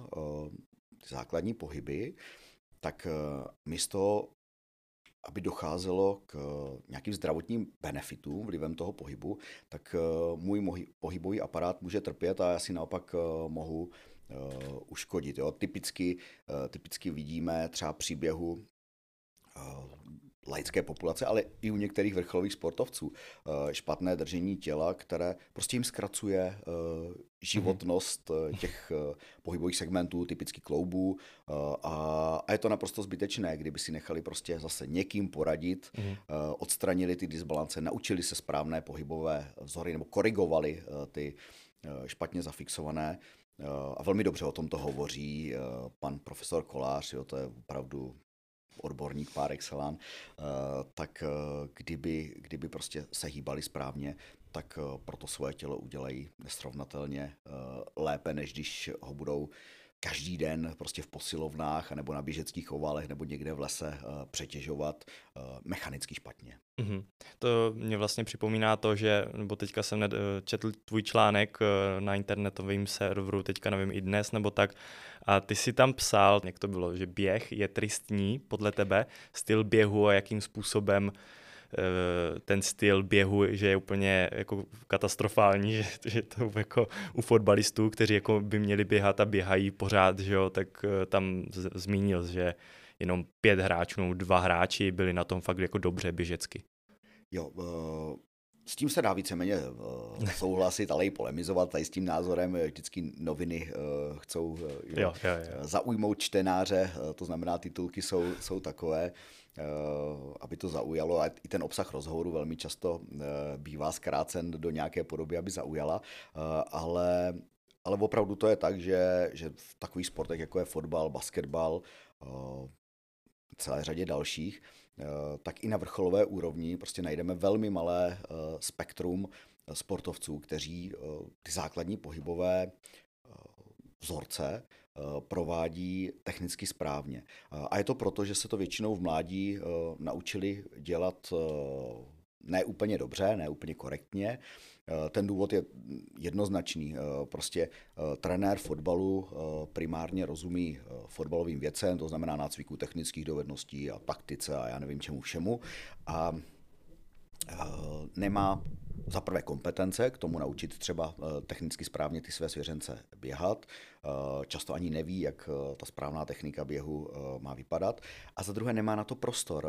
základní pohyby, tak místo aby docházelo k eh, nějakým zdravotním benefitům vlivem toho pohybu, tak eh, můj pohybový aparát může trpět a já si naopak eh, mohu uškodit. Jo. Typicky, typicky vidíme třeba příběhu laické populace, ale i u některých vrcholových sportovců. Špatné držení těla, které prostě jim zkracuje životnost eh, těch pohybových segmentů, typicky kloubů a je to naprosto zbytečné, kdyby si nechali prostě zase někým poradit, mm. odstranili ty disbalance, naučili se správné pohybové vzory nebo korigovali ty špatně zafixované. A velmi dobře o tom to hovoří pan profesor Kolář, jo, to je opravdu odborník par excellence, eh, tak eh, kdyby, kdyby prostě se hýbali správně, tak eh, pro to svoje tělo udělají nesrovnatelně lépe, než když ho budou každý den prostě v posilovnách nebo na běžeckých ovalech nebo někde v lese uh, přetěžovat uh, mechanicky špatně. Mm-hmm. To mě vlastně připomíná to, že, nebo teďka jsem ned, četl tvůj článek uh, na internetovém serveru, teďka nevím, i dnes nebo tak, a ty si tam psal, jak to bylo, že běh je tristní podle tebe, styl běhu a jakým způsobem Eh, ten styl běhu, že je úplně jako katastrofální, že, že to jako u fotbalistů, kteří jako by měli běhat a běhají pořád, že jo, tak eh, tam z- zmínil, že jenom pět hráčů, dva hráči byli na tom fakt jako dobře běžecky. Jo, uh... S tím se dá víceméně uh, souhlasit, ale i polemizovat. Tady s tím názorem vždycky noviny chcou uh, jo, jo, jo. zaujmout čtenáře, to znamená, titulky jsou, jsou takové. Eh, aby to zaujalo. A i ten obsah rozhovoru velmi často eh, bývá zkrácen do nějaké podoby, aby zaujala. Eh, ale, ale opravdu to je tak, že, že v takových sportech, jako je fotbal, basketbal, celé řadě dalších, tak i na vrcholové úrovni prostě najdeme velmi malé spektrum sportovců, kteří ty základní pohybové vzorce provádí technicky správně. Eh, a je to proto, že se to většinou v mládí eh, naučili dělat ne úplně dobře, ne úplně korektně. Ten důvod je jednoznačný. Prostě trenér fotbalu primárně rozumí fotbalovým věcem, to znamená nácviku technických dovedností a taktice a já nevím čemu všemu. A nemá za prvé kompetence k tomu naučit třeba eh, technicky správně ty své svěřence běhat. Eh, často ani neví, jak eh, ta správná technika běhu má vypadat. A za druhé nemá na to prostor,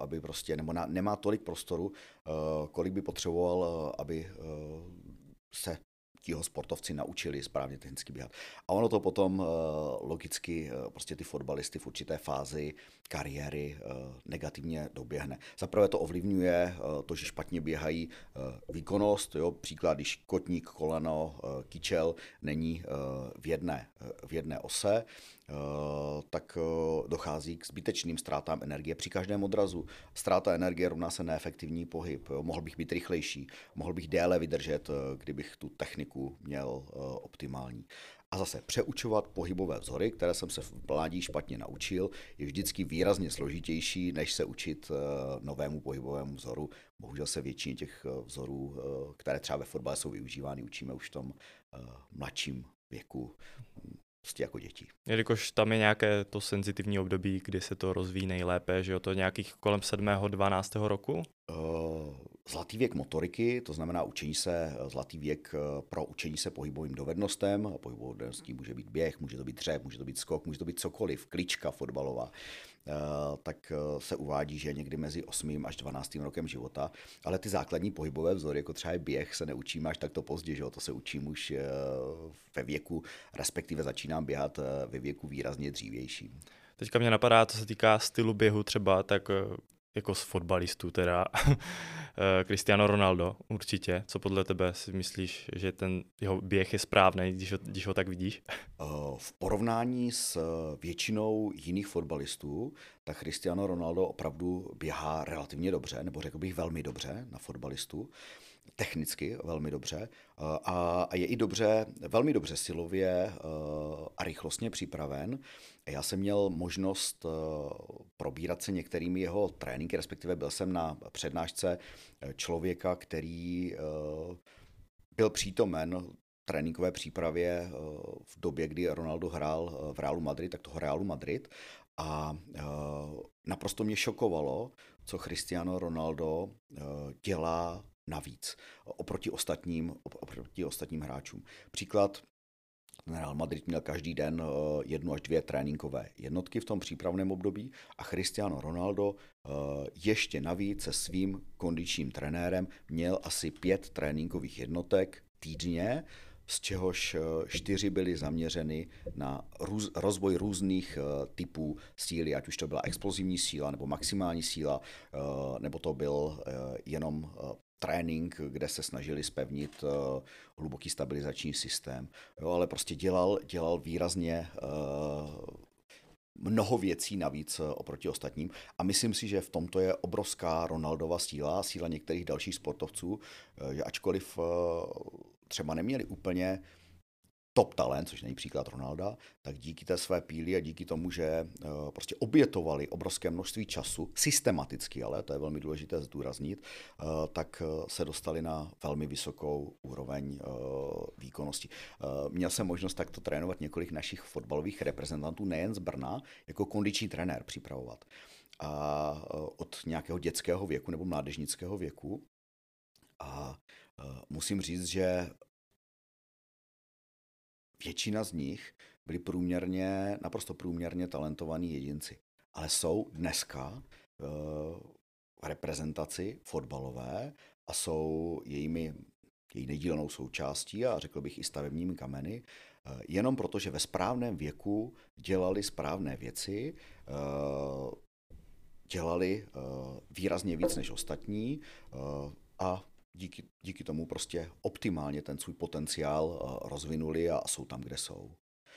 aby prostě, nebo na, nemá tolik prostoru, kolik by potřeboval, aby se tiho sportovci naučili správně technicky běhat. A ono to potom logicky prostě ty fotbalisty v určité fázi kariéry negativně doběhne. Zaprvé to ovlivňuje to, že špatně běhají výkonnost, jo, příklad, když kotník, koleno, kyčel není v jedné, v jedné ose, tak dochází k zbytečným ztrátám energie při každém odrazu. Ztráta energie rovná se neefektivní pohyb. Jo. Mohl bych být rychlejší, mohl bych déle vydržet, kdybych tu techniku měl optimální. A zase přeučovat pohybové vzory, které jsem se v mládí špatně naučil, je vždycky výrazně složitější, než se učit novému pohybovému vzoru. Bohužel se většině těch vzorů, které třeba ve fotbale jsou využívány, učíme už v tom mladším věku prostě jako děti. Jelikož tam je nějaké to senzitivní období, kdy se to rozvíjí nejlépe, že jo, to nějakých kolem 7. 12. roku? Zlatý věk motoriky, to znamená učení se, zlatý věk pro učení se pohybovým dovednostem. Pohybovou dovedností může být běh, může to být dřep, může to být skok, může to být cokoliv, klička fotbalová. Eh, tak eh, se uvádí, že někdy mezi 8. až 12. rokem života, ale ty základní pohybové vzory, jako třeba běh, se neučíme až takto pozdě, že jo? to se učím už eh, ve věku, respektive začínám běhat ve věku výrazně dřívějším. Teďka mě napadá, co se týká stylu běhu třeba, tak jako z fotbalistů teda, eh, Cristiano Ronaldo určitě. Co podle tebe si myslíš, že ten jeho běh je správný, když ho, když ho tak vidíš? Eh, v porovnání s většinou jiných fotbalistů, tak Cristiano Ronaldo opravdu běhá relativně dobře, nebo řekl bych velmi dobře na fotbalistu. Technicky velmi dobře a je i dobře, velmi dobře silově a rychlostně připraven. Já jsem měl možnost probírat se některými jeho tréninky, respektive byl jsem na přednášce člověka, který byl přítomen tréninkové přípravě v době, kdy Ronaldo hrál v Realu Madrid, tak toho Realu Madrid. A naprosto mě šokovalo, co Cristiano Ronaldo dělá navíc oproti ostatním, oproti ostatním hráčům. Příklad, Real Madrid měl každý den eh, jednu až dvě tréninkové jednotky v tom přípravném období a Cristiano Ronaldo eh, ještě navíc se svým kondičním trenérem měl asi pět tréninkových jednotek týdně, z čehož eh, čtyři byly zaměřeny na růz, rozvoj různých typů síly, ať už to byla explozivní síla nebo maximální síla, nebo to byl jenom trénink, kde se snažili spevnit uh, hluboký stabilizační systém. Jo, ale prostě dělal, dělal výrazně uh, mnoho věcí navíc eh, oproti ostatním a myslím si, že v tomto je obrovská Ronaldova síla, síla některých dalších sportovců, že ačkoliv třeba neměli úplně top talent, což není příklad Ronalda, tak díky té své píli a díky tomu, že uh, prostě obětovali obrovské množství času, systematicky, ale to je velmi důležité zdůraznit, uh, tak uh, se dostali na velmi vysokou úroveň výkonnosti. Měl jsem možnost takto trénovat několik našich fotbalových reprezentantů, nejen z Brna, jako kondiční trenér připravovat. A od nějakého dětského věku nebo mládežnického věku. A musím říct, že většina z nich byli průměrně, naprosto průměrně talentovaní jedinci. Ale jsou dneska v eh, reprezentaci fotbalové a jsou jejími, její nedílnou součástí a řekl bych i stavebními kameny, eh, jenom proto, že ve správném věku dělali správné věci, eh, dělali výrazně víc než ostatní a díky, díky tomu prostě optimálně ten svůj potenciál eh, rozvinuli a jsou tam, kde jsou.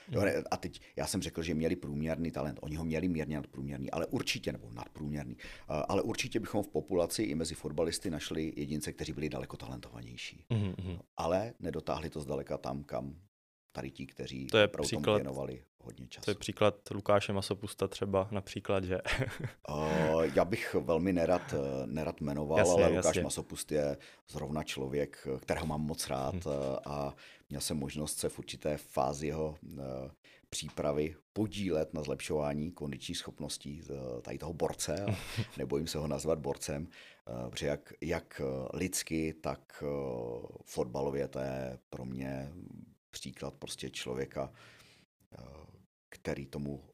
Hmm. A teď já jsem řekl, že měli průměrný talent. Oni ho měli mírně nadprůměrný, ale určitě, nebo nadprůměrný. Eh, ale určitě bychom v populaci i mezi fotbalisty našli jedince, kteří byli daleko talentovanější. Mm-hmm. Ale nedotáhli to zdaleka tam, kam tady ti, kteří to je příklad, věnovali hodně času. To je příklad Lukáše Masopusta třeba například, že? uh, já bych velmi nerad, eh, nerad jmenoval, jasně, ale Lukáš jasně. Masopust je zrovna člověk, kterého mám moc rád hmm. a měl jsem možnost se v určité fázi jeho přípravy podílet na zlepšování kondičních schopností tady toho borce a nebojím se ho nazvat borcem, protože jak, jak lidsky, tak fotbalově to je pro mě příklad prostě člověka, eh, který tomu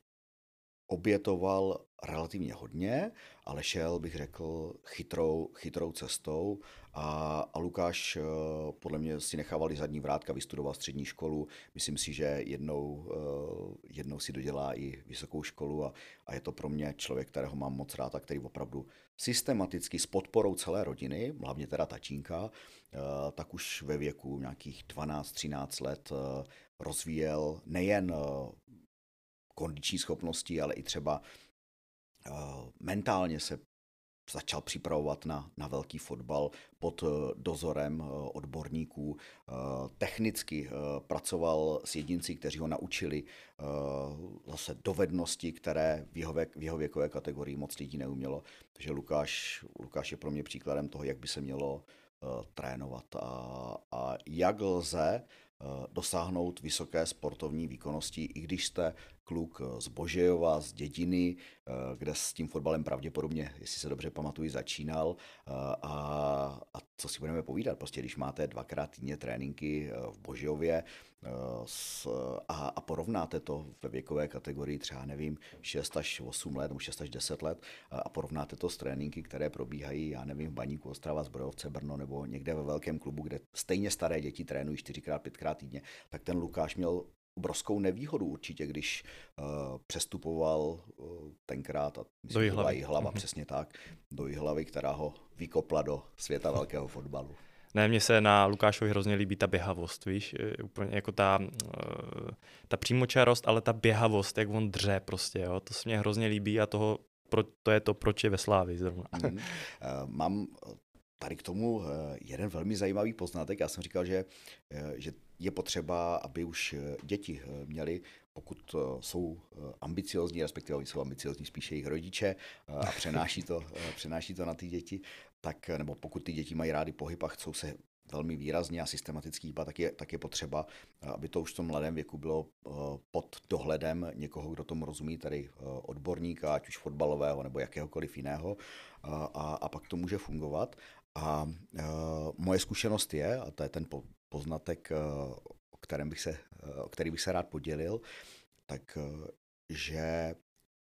obětoval relativně hodně, ale šel, bych řekl, chytrou, chytrou cestou. A, a Lukáš eh, podle mě si nechával i zadní vrátka, vystudoval střední školu, myslím si, že jednou, eh, jednou si dodělá i vysokou školu a, a je to pro mě člověk, kterého mám moc rád a který opravdu systematicky s podporou celé rodiny, hlavně teda tačínka, eh, tak už ve věku nějakých 12-13 let rozvíjel nejen kondiční schopnosti, ale i třeba mentálně se začal připravovat na, na velký fotbal pod eh, dozorem eh, odborníků. Eh, technicky pracoval s jedinci, kteří ho naučili zase dovednosti, které v jeho, věk, v jeho věkové kategorii moc lidí neumělo. Takže Lukáš, Lukáš je pro mě příkladem toho, jak by se mělo trénovat a, a jak lze dosáhnout vysoké sportovní výkonnosti, i když jste kluk z Božejova, z dědiny, eh, kde s tím fotbalem pravděpodobně, jestli se dobře pamatuju, začínal. Eh, a, a co si budeme povídat, prostě když máte dvakrát týdně tréninky eh, v Božejově a, a porovnáte to ve věkové kategorii třeba, nevím, 6 až 8 let nebo 6 až 10 let a porovnáte to s tréninky, které probíhají, já nevím, v Baníku Ostrava, Zbrojovce, Brno nebo někde ve velkém klubu, kde stejně staré děti trénují 4x, 5x týdně, tak ten Lukáš měl obrovskou nevýhodu určitě, když uh, přestupoval uh, tenkrát, a myslím, do Jihlavy. Jihlava, mm-hmm. přesně tak, do Jihlavy, která ho vykopla do světa velkého fotbalu. Ne, mně se na Lukášovi hrozně líbí ta běhavost, víš, úplně jako ta, eh, ta přímočarost, ale ta běhavost, jak on dře prostě, jo, to se mě hrozně líbí a toho, pro, to je to, proč je ve Slávii zrovna. Mm, mám tady k tomu jeden velmi zajímavý poznatek. Já jsem říkal, že, že je potřeba, aby už děti měly pokud jsou ambiciozní, respektive jsou ambiciozní spíše jejich rodiče a přenáší to, přenáší to na ty děti, tak, nebo pokud ty děti mají rády pohyb a chcou se velmi výrazně a systematicky hýbat, tak je, tak je potřeba, aby to už v tom mladém věku bylo eh, pod dohledem někoho, kdo tomu rozumí, tady eh, odborníka, ať už fotbalového nebo jakéhokoliv jiného, a, a pak to může fungovat. A uh, moje zkušenost je, a to je ten poznatek, uh, o, kterém bych se, uh, o který bych se rád podělil, tak uh, že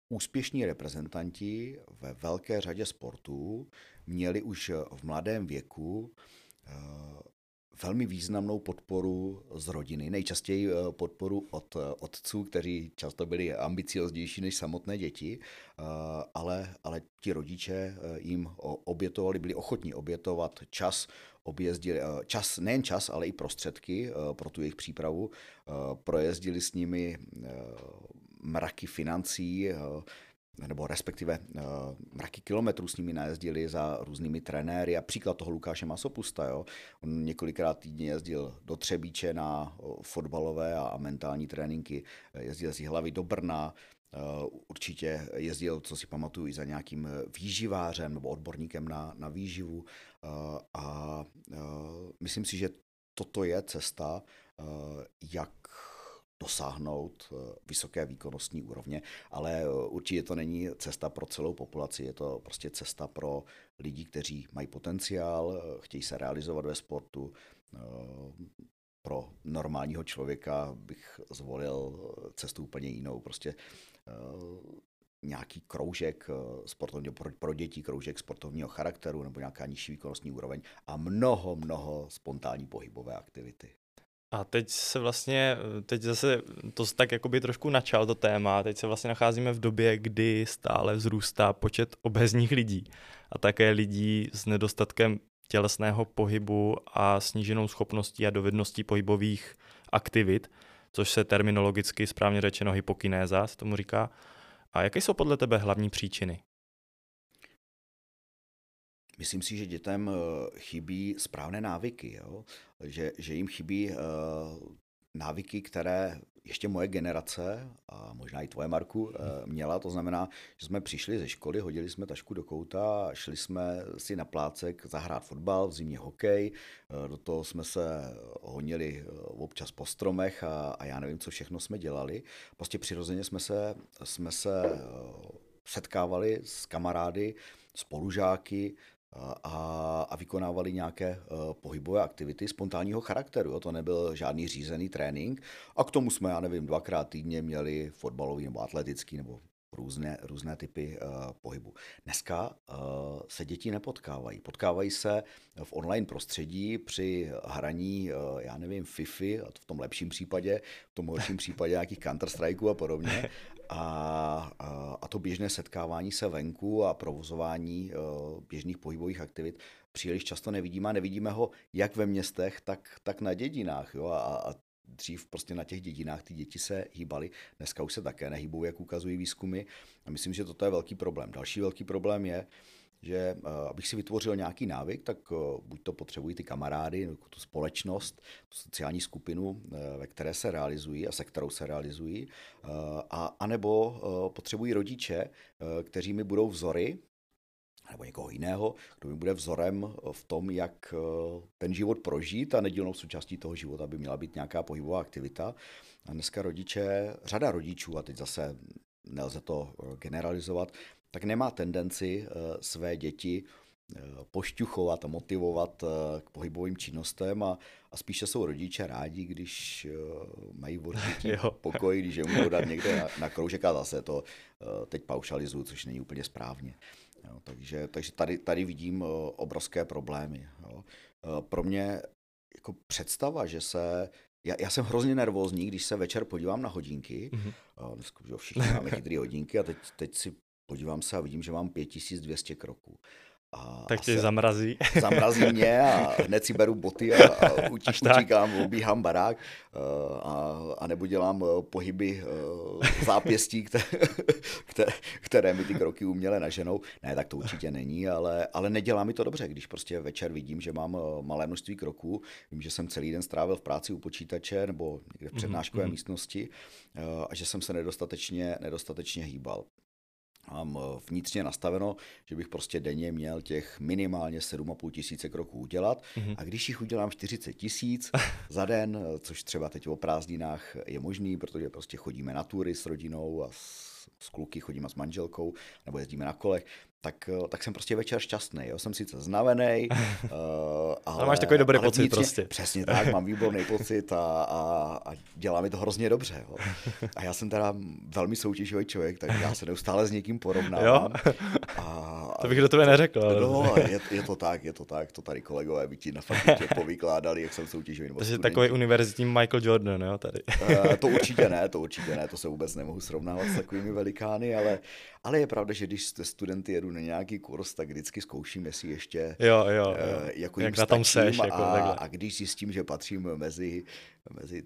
úspěšní reprezentanti ve velké řadě sportů měli už v mladém věku Eh, velmi významnou podporu z rodiny, nejčastěji eh, podporu od eh, otců, kteří často byli ambicioznější než samotné děti, ale, ale ti rodiče jim obětovali, byli ochotní obětovat čas, objezdili, čas, nejen čas, ale i prostředky pro tu jejich přípravu, projezdili s nimi mraky financí, nebo respektive uh, mraky kilometrů s nimi najezdili za různými trenéry. A příklad toho Lukáše Masopusta, jo. On několikrát týdně jezdil do Třebíče na fotbalové a, mentální tréninky, jezdil z hlavy do Brna, Uh, určitě jezdil, co si pamatuju, i za nějakým výživářem nebo odborníkem na, na výživu. A myslím si, že toto je cesta, jak dosáhnout eh, vysoké výkonnostní úrovně, ale eh, určitě to není cesta pro celou populaci, je to prostě cesta pro lidi, kteří mají potenciál, eh, chtějí se realizovat ve sportu. Pro normálního člověka bych zvolil cestu úplně jinou, prostě nějaký kroužek sportovního, pro děti, kroužek sportovního charakteru nebo nějaká nižší výkonnostní úroveň a mnoho, mnoho spontánní pohybové aktivity. A teď se vlastně, teď zase to tak jakoby trošku načal to téma, teď se vlastně nacházíme v době, kdy stále vzrůstá počet obezních lidí a také lidí s nedostatkem tělesného pohybu a sníženou schopností a dovedností pohybových aktivit, což se terminologicky správně řečeno hypokinéza se tomu říká. A jaké jsou podle tebe hlavní příčiny? Myslím si, že dětem eh, chybí správné návyky, jo? Že, že jim chybí uh, návyky, které ještě moje generace, a možná i tvoje, Marku, eh, měla. To znamená, že jsme přišli ze školy, hodili jsme tašku do kouta, šli jsme si na plácek zahrát fotbal, v zimě hokej, do toho jsme se honili občas po stromech a, a já nevím, co všechno jsme dělali. Prostě přirozeně jsme se, jsme se setkávali s kamarády, spolužáky, a, a vykonávali nějaké uh, pohybové aktivity spontánního charakteru. Jo? To nebyl žádný řízený trénink. A k tomu jsme, já nevím, dvakrát týdně měli fotbalový nebo atletický nebo různé, různé typy uh, pohybu. Dneska uh, se děti nepotkávají. Potkávají se v online prostředí při hraní, uh, já nevím, FIFI, a to v tom lepším případě, v tom horším případě nějakých Counter-Strikeů a podobně. A, a, to běžné setkávání se venku a provozování uh, běžných pohybových aktivit příliš často nevidíme a nevidíme ho jak ve městech, tak, tak na dědinách. Jo? A, a dřív prostě na těch dědinách ty děti se hýbaly, dneska už se také nehýbou, jak ukazují výzkumy. A myslím, že toto je velký problém. Další velký problém je, že eh, abych si vytvořil nějaký návyk, tak eh, buď to potřebují ty kamarády, tu společnost, tu sociální skupinu, eh, ve které se realizují a se kterou se realizují, a, anebo potřebují rodiče, kteří mi budou vzory, nebo někoho jiného, kdo mi bude vzorem v tom, jak ten život prožít a nedílnou součástí toho života by měla být nějaká pohybová aktivita. A dneska rodiče, řada rodičů, a teď zase nelze to generalizovat, tak nemá tendenci eh, své děti eh, pošťuchovat a motivovat eh, k pohybovým činnostem a, a spíše jsou rodiče rádi, když mají v pokoj, když je můžou dát někde na, na kroužek a zase to teď paušalizuju, což není úplně správně. Jo, takže takže tady, tady vidím obrovské problémy. Jo. Pro mě jako představa, že se já, já jsem hrozně nervózní, když se večer podívám na hodinky. Mm-hmm. Všichni máme chytré hodinky a teď, teď si podívám se a vidím, že mám 5200 kroků. A tak tě zamrazí. Zamrazí mě a hned si beru boty a, a utí, utíkám, obíhám barák eh, a, a nebo dělám eh, pohyby eh, zápěstí, které, které, které mi ty kroky uměle naženou. Ne, tak to určitě není, ale, ale nedělá mi to dobře, když prostě večer vidím, že mám malé množství kroků, vím, že jsem celý den strávil v práci u počítače nebo někde v mhm, přednáškové mm-hmm. místnosti a že jsem se nedostatečně, nedostatečně hýbal mám eh, vnitřně nastaveno, že bych prostě denně měl těch minimálně 7,5 tisíce kroků udělat. Mm-hmm. A když jich udělám 40 tisíc za den, eh, což třeba teď o prázdninách je možný, protože prostě chodíme na tury s rodinou a s, s kluky, chodíme s manželkou, nebo jezdíme na kolech, tak, eh, tak jsem prostě večer šťastný. Jo? Jsem sice znavený, uh, ale, ale máš takový dobrý pocit vnitřně, prostě. Přesně tak, mám výborný pocit a, a, a dělá mi to hrozně dobře. Jo? A já jsem teda velmi soutěživý člověk, tak já se neustále s někým porovnávám. Jo? A, to bych do tebe neřekl. Ale... No, je, je, to tak, je to tak, to tady kolegové by ti na fakultě povykládali, jak jsem soutěživý. Takže takový univerzitní Michael Jordan, jo, tady. Uh, to určitě ne, to určitě ne, to se vůbec nemohu srovnávat s takovými velikány, ale, ale je pravda, že když jste studenty jedu na nějaký kurz, tak vždycky zkouším, jestli ještě jo, jo, jo. Uh, jako Jak na tom seš, jako a, a když zjistím, že patřím mezi, mezi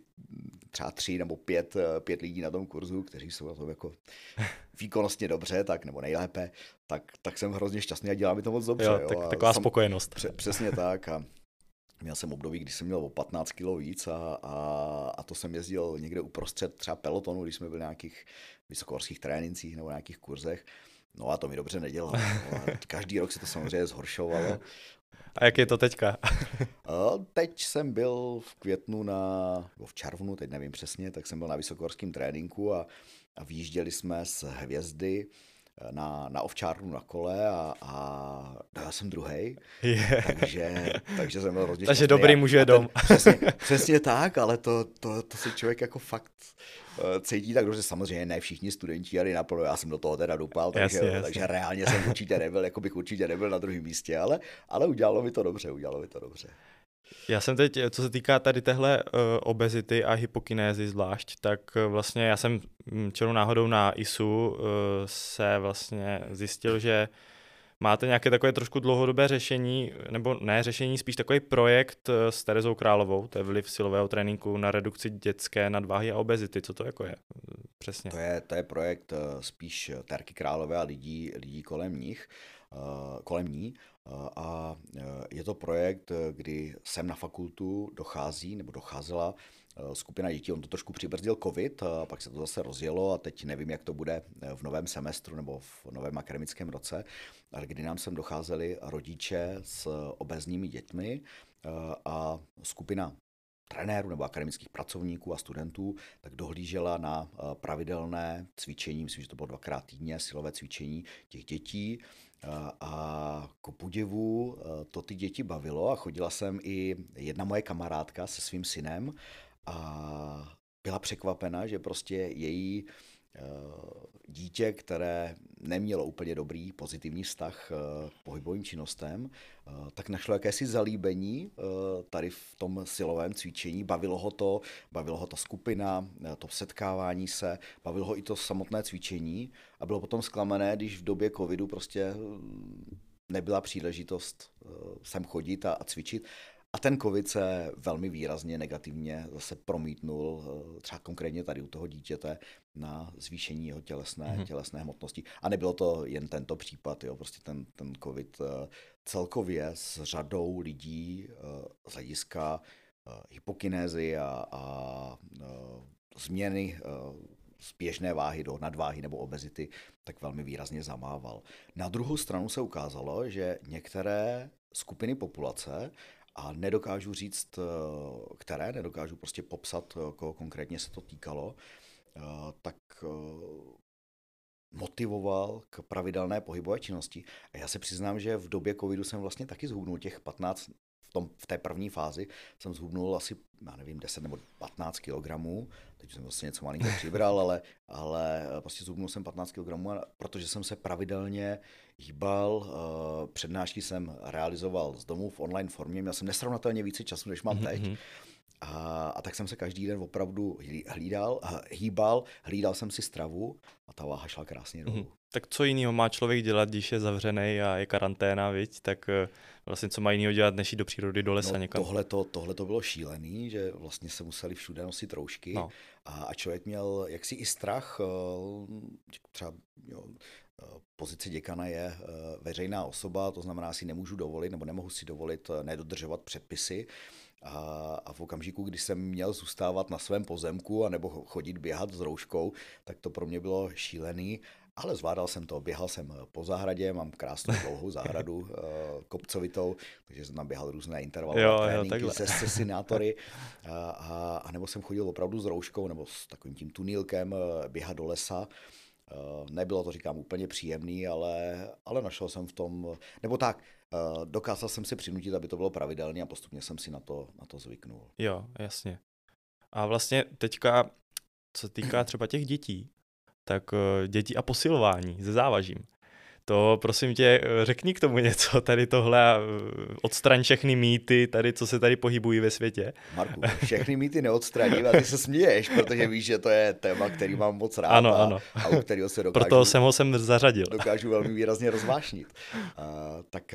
třeba tři nebo pět, pět lidí na tom kurzu, kteří jsou na tom jako výkonnostně dobře, tak nebo nejlépe, tak, tak jsem hrozně šťastný a dělá mi to moc dobře. Jo, jo. Tak, taková jsem, spokojenost. Pře, přesně tak a Měl jsem období, kdy jsem měl o 15 kg víc a, a, a to jsem jezdil někde uprostřed třeba pelotonu, když jsme byli nějakých vysokohorských trénincích nebo nějakých kurzech. No a to mi dobře nedělalo. No, každý rok se to samozřejmě zhoršovalo. A jak je to teďka? teď jsem byl v květnu na, nebo v červnu, teď nevím přesně, tak jsem byl na vysokohorském tréninku a, a vyjížděli jsme z Hvězdy na, na ovčárnu na kole a, a já jsem druhý. Yeah. Takže, takže jsem byl hrozně Takže dobrý muž je dom. Přesně, přesně tak, ale to, to, to si člověk jako fakt uh, cítí tak dobře. Samozřejmě ne všichni studenti jeli naplno, já jsem do toho teda dupal, takže, jasně, jasně. takže reálně jsem určitě nebyl, jako bych určitě nebyl na druhém místě, ale, ale udělalo mi to dobře, udělalo mi to dobře. Já jsem teď, co se týká tady téhle uh, obezity a hypokinézy zvlášť, tak uh, vlastně já jsem hm, černou náhodou na ISU uh, se vlastně zjistil, že máte nějaké takové trošku dlouhodobé řešení, nebo ne řešení, spíš takový projekt s Terezou Královou, to je vliv silového tréninku na redukci dětské nadváhy a obezity. Co to jako je? Přesně. To je, to je projekt spíš Terky Králové a lidí, lidí kolem nich, kolem ní. A e, je to projekt, kdy sem na fakultu dochází nebo docházela skupina dětí. On to trošku přibrzdil covid, a pak se to zase rozjelo a teď nevím, jak to bude v novém semestru nebo v novém akademickém roce, ale kdy nám sem docházeli rodiče s obezními dětmi a skupina trenérů nebo akademických pracovníků a studentů, tak dohlížela na pravidelné cvičení, myslím, že to bylo dvakrát týdně, silové cvičení těch dětí a ku podivu e, to ty děti bavilo a chodila jsem i jedna moje kamarádka se svým synem a byla překvapena, že prostě její Eh, dítě, které nemělo úplně dobrý pozitivní vztah eh, k pohybovým činnostem, eh, tak našlo jakési zalíbení tady v tom silovém cvičení. Bavilo ho to, bavilo ho ta skupina, to setkávání se, bavilo ho i to samotné cvičení a bylo potom zklamané, když v době covidu prostě nebyla příležitost sem chodit a, a cvičit. A ten covid se velmi výrazně negativně zase promítnul, eh, třeba konkrétně tady u toho dítěte, na zvýšení jeho tělesné, mm-hmm. tělesné hmotnosti. A nebylo to jen tento případ, jo, prostě ten, ten covid eh, celkově s řadou lidí eh, z hlediska hypokinézy a, a změny z běžné váhy do nadváhy nebo obezity, tak velmi výrazně zamával. Na druhou stranu se ukázalo, že některé skupiny populace a nedokážu říct, eh, které, nedokážu prostě popsat, eh, koho konkrétně se to týkalo, eh, tak motivoval k pravidelné pohybové činnosti. A já se přiznám, že v době covidu jsem vlastně taky zhubnul těch 15, v, tom, v té první fázi jsem zhubnul asi, já nevím, 10 nebo 15 kg. Teď jsem vlastně něco malinko přibral, ale, ale prostě zhubnul jsem 15 kg, protože jsem se pravidelně hýbal. Přednášky jsem realizoval z domu v online formě. Měl jsem nesrovnatelně více času, než mám teď. Mm-hmm. A, a tak jsem se každý den opravdu hlídal, hýbal, hlídal jsem si stravu a ta váha šla krásně dolů. Mm-hmm. Tak co jiného má člověk dělat, když je zavřený a je karanténa, viď? tak eh, vlastně co má jiného dělat, než jít do přírody, do lesa no, někam? Tohle to, tohle to bylo šílený, že vlastně se museli všude nosit roušky no. a, a člověk měl jaksi i strach, eh, třeba jo, eh, pozice děkana je veřejná osoba, to znamená, si nemůžu dovolit nebo nemohu si dovolit nedodržovat předpisy. A, a v okamžiku, kdy jsem měl zůstávat na svém pozemku a nebo chodit běhat s rouškou, tak to pro mě bylo šílený. Ale zvládal jsem to, běhal jsem po zahradě, mám krásnou dlouhou zahradu eh, kopcovitou, takže jsem tam běhal různé intervalové tréninky se, se sinátory. A, a, a nebo jsem chodil opravdu s rouškou nebo s takovým tím tunílkem eh, běhat do lesa. Eh, nebylo to, říkám, úplně příjemný, ale, ale našel jsem v tom, nebo tak, dokázal jsem si přinutit, aby to bylo pravidelné a postupně jsem si na to, na to zvyknul. Jo, jasně. A vlastně teďka, co týká třeba těch dětí, tak eh, děti a posilování se závažím. To prosím tě, řekni k tomu něco, tady tohle a odstraň všechny mýty, tady, co se tady pohybují ve světě. Marku, všechny mýty neodstraním a ty se směješ, protože víš, že to je téma, který mám moc rád ano, a, ano. a u kterého se dokážu, Proto jsem ho sem zařadil. dokážu velmi výrazně rozvášnit. Uh, tak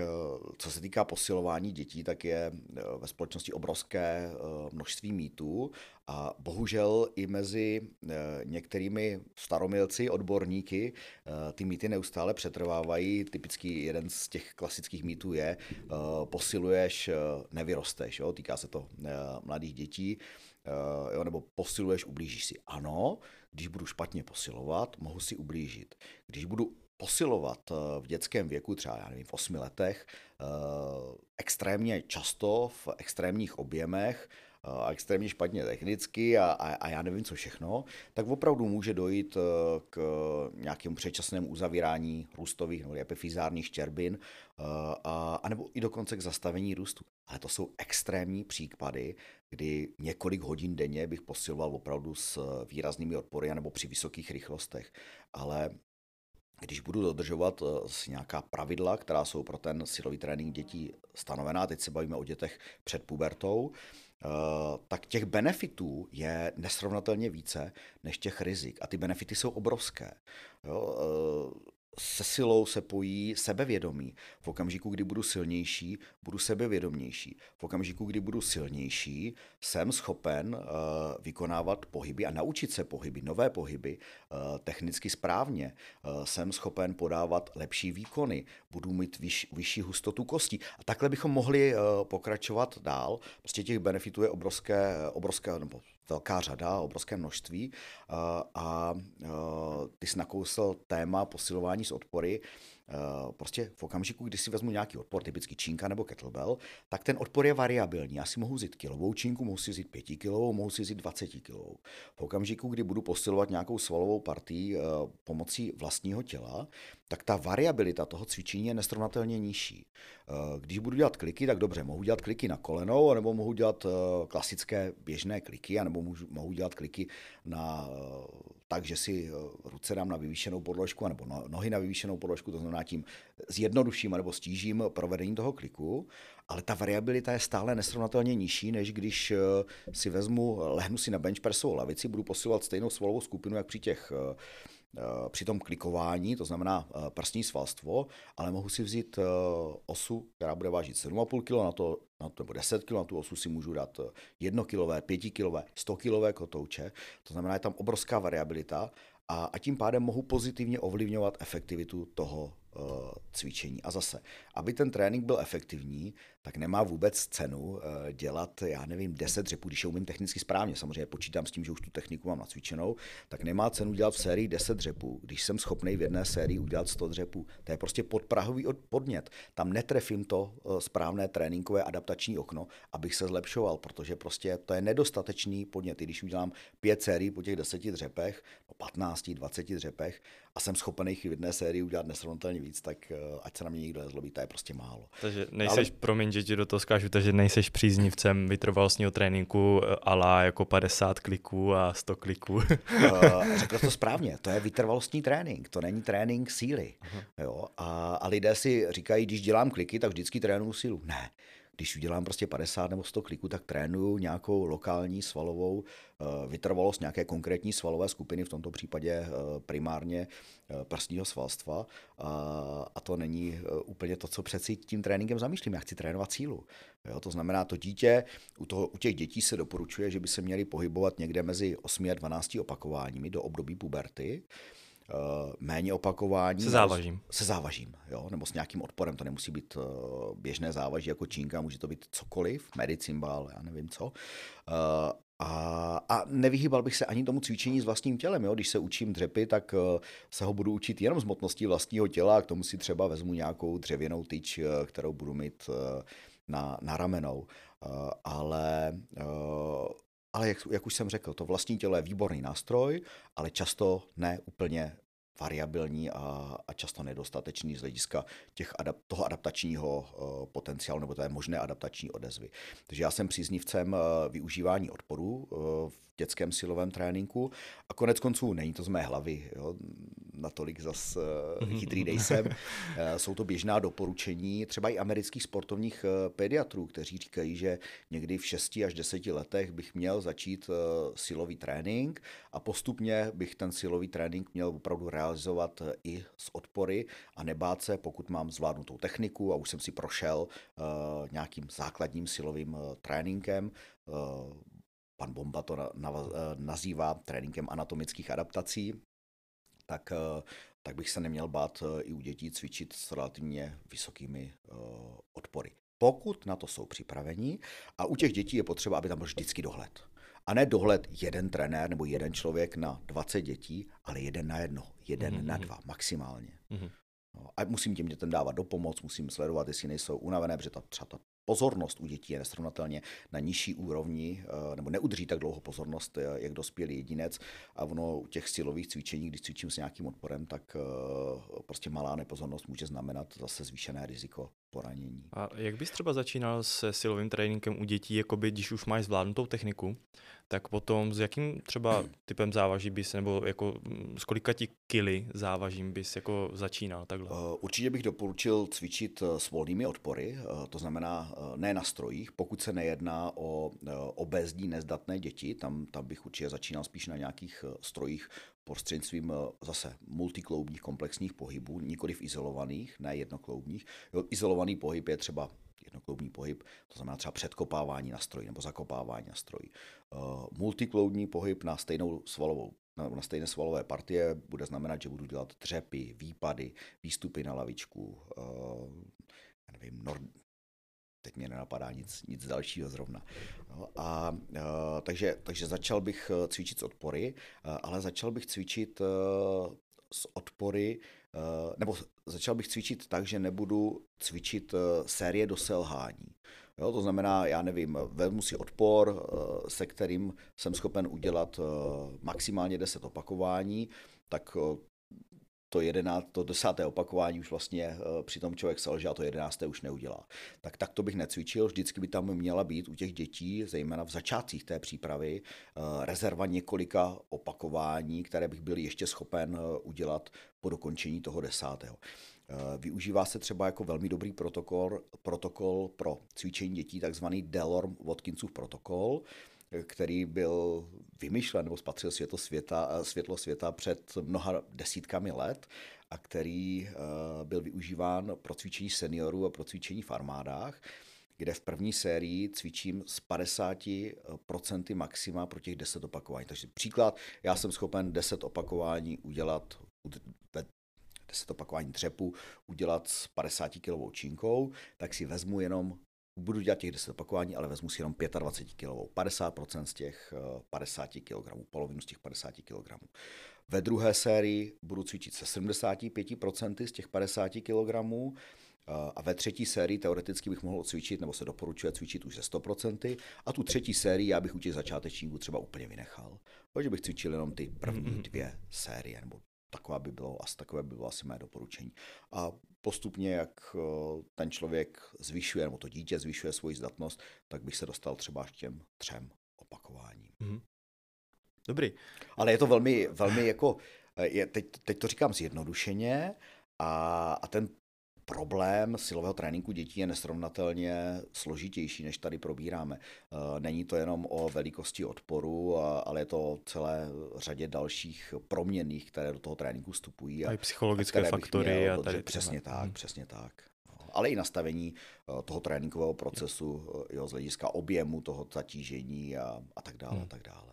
co se týká posilování dětí, tak je ve společnosti obrovské množství mýtů a bohužel i mezi eh, některými staromilci, odborníky, eh, ty mýty neustále přetrvávají. Typický jeden z těch klasických mýtů je, eh, posiluješ, nevyrosteš. Jo? Týká se to mladých dětí. Jo? Nebo posiluješ, ublížíš si. Ano, když budu špatně posilovat, mohu si ublížit. Když budu posilovat v dětském věku, třeba já nevím, v osmi letech, extrémně často, v extrémních objemech, a extrémně špatně technicky a, a, a já nevím co všechno, tak opravdu může dojít eh, k nějakému předčasnému uzavírání růstových nebo epifizárních štěrbin eh, a, a nebo i dokonce k zastavení růstu. Ale to jsou extrémní případy, kdy několik hodin denně bych posiloval opravdu s výraznými odpory nebo při vysokých rychlostech. Ale když budu dodržovat eh, nějaká pravidla, která jsou pro ten silový trénink dětí stanovená, teď se bavíme o dětech před pubertou, tak těch benefitů je nesrovnatelně více než těch rizik. A ty benefity jsou obrovské. Jo? Se silou se pojí sebevědomí. V okamžiku, kdy budu silnější, budu sebevědomější. V okamžiku, kdy budu silnější, jsem schopen uh, vykonávat pohyby a naučit se pohyby, nové pohyby, uh, technicky správně. Uh, jsem schopen podávat lepší výkony, budu mít vyš, vyšší hustotu kostí. A takhle bychom mohli uh, pokračovat dál. Prostě těch benefitů je obrovské, obrovské nebo velká řada, obrovské množství a ty jsi nakousl téma posilování s odpory. Eh, prostě v okamžiku, kdy si vezmu nějaký odpor, typicky čínka nebo kettlebell, tak ten odpor je variabilní. Já si mohu vzít kilovou čínku, mohu si vzít pětikilovou, mohu si vzít 20 kilovou. V okamžiku, kdy budu posilovat nějakou svalovou partii eh, pomocí vlastního těla, tak ta variabilita toho cvičení je nesrovnatelně nižší. Eh, když budu dělat kliky, tak dobře, mohu dělat kliky na kolenou, nebo mohu dělat klasické běžné kliky, nebo mohu dělat kliky na tak, že si ruce dám na vyvýšenou podložku, nebo no, nohy na vyvýšenou podložku, to znamená tím zjednoduším nebo stížím provedení toho kliku, ale ta variabilita je stále nesrovnatelně nižší, než když eh, si vezmu, lehnu si na bench pressovou lavici, budu posilovat stejnou svalovou skupinu, jak při těch eh, eh, při tom klikování, to znamená prsní svalstvo, ale mohu si vzít osu, která bude vážit 7,5 kg, na to, na to, nebo 10 kg, na tu osu si můžu dát 1 kg, 5 kg, 100 kg kotouče, to znamená, je tam obrovská variabilita a, a tím pádem mohu pozitivně ovlivňovat efektivitu toho cvičení. A zase, aby ten trénink byl efektivní, tak nemá vůbec cenu uh, dělat, já nevím, 10 dřepů, když je umím technicky správně, samozřejmě počítám s tím, že už tu techniku mám nacvičenou, tak nemá cenu dělat v sérii 10 dřepů, když jsem schopný v jedné sérii udělat 100 dřepů. To je prostě podprahový podnět. Tam netrefím to uh, správné tréninkové adaptační okno, abych se zlepšoval, protože prostě to je nedostatečný podnět. I když udělám 5 sérií po těch 10 dřepech, 15, 20 dřepech a jsem schopen jich v jedné sérii udělat nesrovnatelně víc, tak eh, ať se na mě nikdo nezlobí, to je prostě málo. Takže nejseš, Ale... promiň, že ti do toho zkážu, takže nejseš příznivcem vytrvalostního tréninku eh, ala jako 50 kliků a 100 kliků. uh, řekl to správně, to je vytrvalostní trénink, to není trénink síly. Jo? A, a lidé si říkají, když dělám kliky, tak vždycky trénuju sílu. Ne, když udělám prostě 50 nebo 100 kliků, tak trénuju nějakou lokální svalovou eh, vytrvalost nějaké konkrétní svalové skupiny, v tomto případě eh, primárně prsního svalstva. A to není úplně to, co přeci tím tréninkem zamýšlím. Já chci trénovat sílu. Jo, to znamená, to dítě, u, toho, u těch dětí se doporučuje, že by se měli pohybovat někde mezi 8 a 12 opakováními do období puberty. Uh, méně opakování. Se závažím. Se závažím, jo, nebo s nějakým odporem. To nemusí být uh, běžné závaží jako čínka, může to být cokoliv, medicimbal, já nevím co. Uh, a, a nevyhýbal bych se ani tomu cvičení s vlastním tělem. Jo? Když se učím dřepy, tak se ho budu učit jenom z motností vlastního těla a k tomu si třeba vezmu nějakou dřevěnou tyč, kterou budu mít na, na ramenou. Ale ale jak, jak už jsem řekl, to vlastní tělo je výborný nástroj, ale často ne úplně variabilní a, a často nedostatečný z hlediska těch adap, toho adaptačního uh, potenciálu nebo té možné adaptační odezvy. Takže já jsem příznivcem uh, využívání odporu uh, v dětském silovém tréninku a konec konců není to z mé hlavy, jo, natolik zas uh, chytrý nejsem. uh, jsou to běžná doporučení třeba i amerických sportovních uh, pediatrů, kteří říkají, že někdy v 6 až 10 letech bych měl začít silový trénink a postupně bych ten silový trénink měl opravdu realizovat eh, i s odpory a nebát se, pokud mám zvládnutou techniku a už jsem si prošel nějakým základním silovým tréninkem. Pan Bomba to na, na, uh, nazývá tréninkem anatomických adaptací. Tak, uh, tak bych se neměl bát uh, i u dětí cvičit s relativně vysokými odpory. Pokud na to jsou připraveni a u těch dětí je potřeba, aby tam byl vždycky dohled. A ne dohled jeden trenér nebo jeden člověk na 20 dětí, ale jeden na jedno, jeden mm-hmm. na dva maximálně. Mm-hmm. No, a musím těm dětem dávat do pomoc, musím sledovat, jestli nejsou unavené, protože ta, třeba ta pozornost u dětí je nesrovnatelně na nižší úrovni, eh, nebo neudrží tak dlouho pozornost, eh, jak dospělý jedinec. A ono u těch silových cvičení, když cvičím s nějakým odporem, tak eh, prostě malá nepozornost může znamenat zase zvýšené riziko poranění. A jak bys třeba začínal se silovým tréninkem u dětí, jakoby, když už máš zvládnutou techniku, tak potom s jakým třeba typem závaží bys, nebo jako mm, s kolika ti kily závažím bys jako začínal takhle? Určitě bych doporučil cvičit s volnými odpory, to znamená ne na strojích, pokud se nejedná o obézní nezdatné děti, tam, tam bych určitě začínal spíš na nějakých strojích prostřednictvím zase multikloubních komplexních pohybů, nikoli v izolovaných, ne jednokloubních. Jo, izolovaný pohyb je třeba jednokloubní pohyb, to znamená třeba předkopávání na stroji nebo zakopávání na stroji. Uh, multikloubní pohyb na stejnou svalovou na, stejné svalové partie bude znamenat, že budu dělat dřepy, výpady, výstupy na lavičku, uh, já nevím, nord, teď mě nenapadá nic, nic dalšího zrovna. No, a, uh, takže, takže začal bych cvičit s odpory, ale začal bych cvičit s odpory, nebo začal bych cvičit tak, že nebudu cvičit uh, série do selhání. Jo, to znamená, já nevím, vezmu si odpor, uh, se kterým jsem schopen udělat maximálně 10 opakování, tak to, jedená, to desáté opakování už vlastně při tom člověk selže a to jedenácté už neudělá. Tak tak to bych necvičil, vždycky by tam měla být u těch dětí, zejména v začátcích té přípravy, rezerva několika opakování, které bych byl ještě schopen udělat po dokončení toho desátého. Využívá se třeba jako velmi dobrý protokol, protokol pro cvičení dětí, takzvaný Delorme-Watkinsův protokol, který byl vymyšlen nebo spatřil světlo světa, světlo světa před mnoha desítkami let a který eh, byl využíván pro cvičení seniorů a pro cvičení v armádách kde v první sérii cvičím s 50% maxima pro těch 10 opakování. Takže příklad, já jsem schopen 10 opakování udělat 10 opakování dřepu udělat s 50 kg čínkou, tak si vezmu jenom budu dělat těch 10 opakování, ale vezmu si jenom 25 kg, 50% z těch 50 kg, polovinu z těch 50 kg. Ve druhé sérii budu cvičit se 75% z těch 50 kg a ve třetí sérii teoreticky bych mohl cvičit, nebo se doporučuje cvičit už ze 100%, a tu třetí sérii já bych u těch začátečníků třeba úplně vynechal. Takže bych cvičil jenom ty první mm-hmm. dvě série, nebo taková by bylo, asi takové by bylo asi mé doporučení. A postupně, jak eh, ten člověk zvyšuje, nebo to dítě zvyšuje svoji zdatnost, tak bych se dostal třeba k těm třem opakováním. Mm-hmm. Dobrý. Ale je to velmi, velmi jako, eh, je, teď, teď to říkám zjednodušeně, a, a ten problém silového tréninku dětí je nesrovnatelně složitější, než tady probíráme. Není to jenom o velikosti odporu, ale je to o celé řadě dalších proměnných, které do toho tréninku vstupují. A, a i psychologické faktory. A tady přesně tak, hmm. přesně tak ale i nastavení eh, toho tréninkového procesu eh, jo, z hlediska objemu toho zatížení a, a tak dále. Hmm. A tak dále.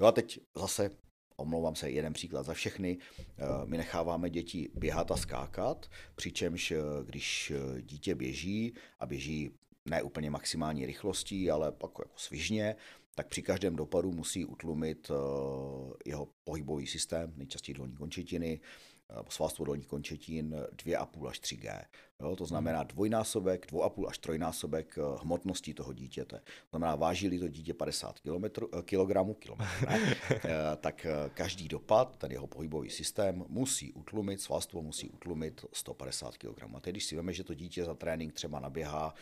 Jo a teď zase omlouvám se, jeden příklad za všechny. Eh, my necháváme děti běhat a skákat, přičemž když dítě běží a běží ne úplně maximální rychlostí, ale pak jako svižně, tak při každém dopadu musí utlumit jeho pohybový systém, nejčastěji dolní končetiny, svalstvo dolních končetin 2,5 až 3G. Jo, to znamená hmm. dvojnásobek, 2,5 až trojnásobek eh, hmotnosti toho dítěte. To znamená, váží to dítě 50 kg, kilogramů, kilometr, ne, eh, tak eh, každý dopad, ten jeho pohybový systém, musí utlumit, svalstvo musí utlumit 150 kg. A teď, když si veme, že to dítě za trénink třeba naběhá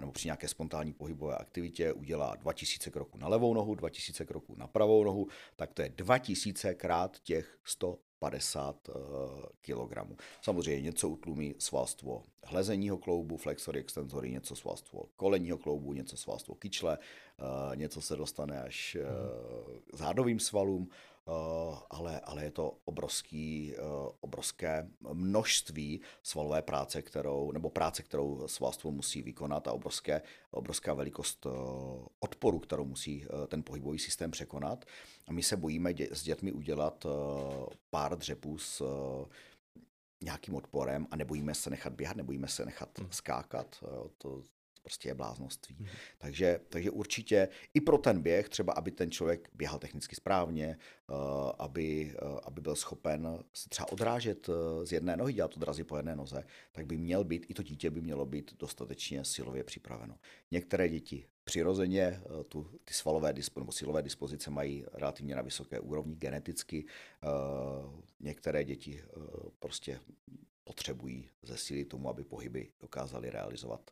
nebo při nějaké spontánní pohybové aktivitě udělá 2000 kroků na levou nohu, 2000 kroků na pravou nohu, tak to je 2000 krát těch 100 50 eh, kg. Samozřejmě něco utlumí svalstvo hlezeního kloubu, flexory, extenzory, něco svalstvo kolenního kloubu, něco svalstvo kyčle, eh, něco se dostane až eh, k zádovým svalům, Eh, ale, ale je to obrovský, eh, obrovské množství svalové práce, kterou, nebo práce, kterou svalstvo musí vykonat a obrovské, obrovská velikost eh, odporu, kterou musí ten pohybový systém překonat. A my se bojíme dě, s dětmi udělat pár dřepů s nějakým odporem a nebojíme se nechat běhat, nebojíme se nechat hmm. skákat. To, prostě je bláznoství. Mm. Takže, takže určitě i pro ten běh, třeba aby ten člověk běhal technicky správně, uh, aby, uh, aby byl schopen se třeba odrážet uh, z jedné nohy, dělat odrazy po jedné noze, tak by měl být, i to dítě by mělo být dostatečně silově připraveno. Některé děti přirozeně tu, ty svalové dispo, nebo silové dispozice mají relativně na vysoké úrovni geneticky. Některé děti prostě potřebují zesílit tomu, aby pohyby dokázali realizovat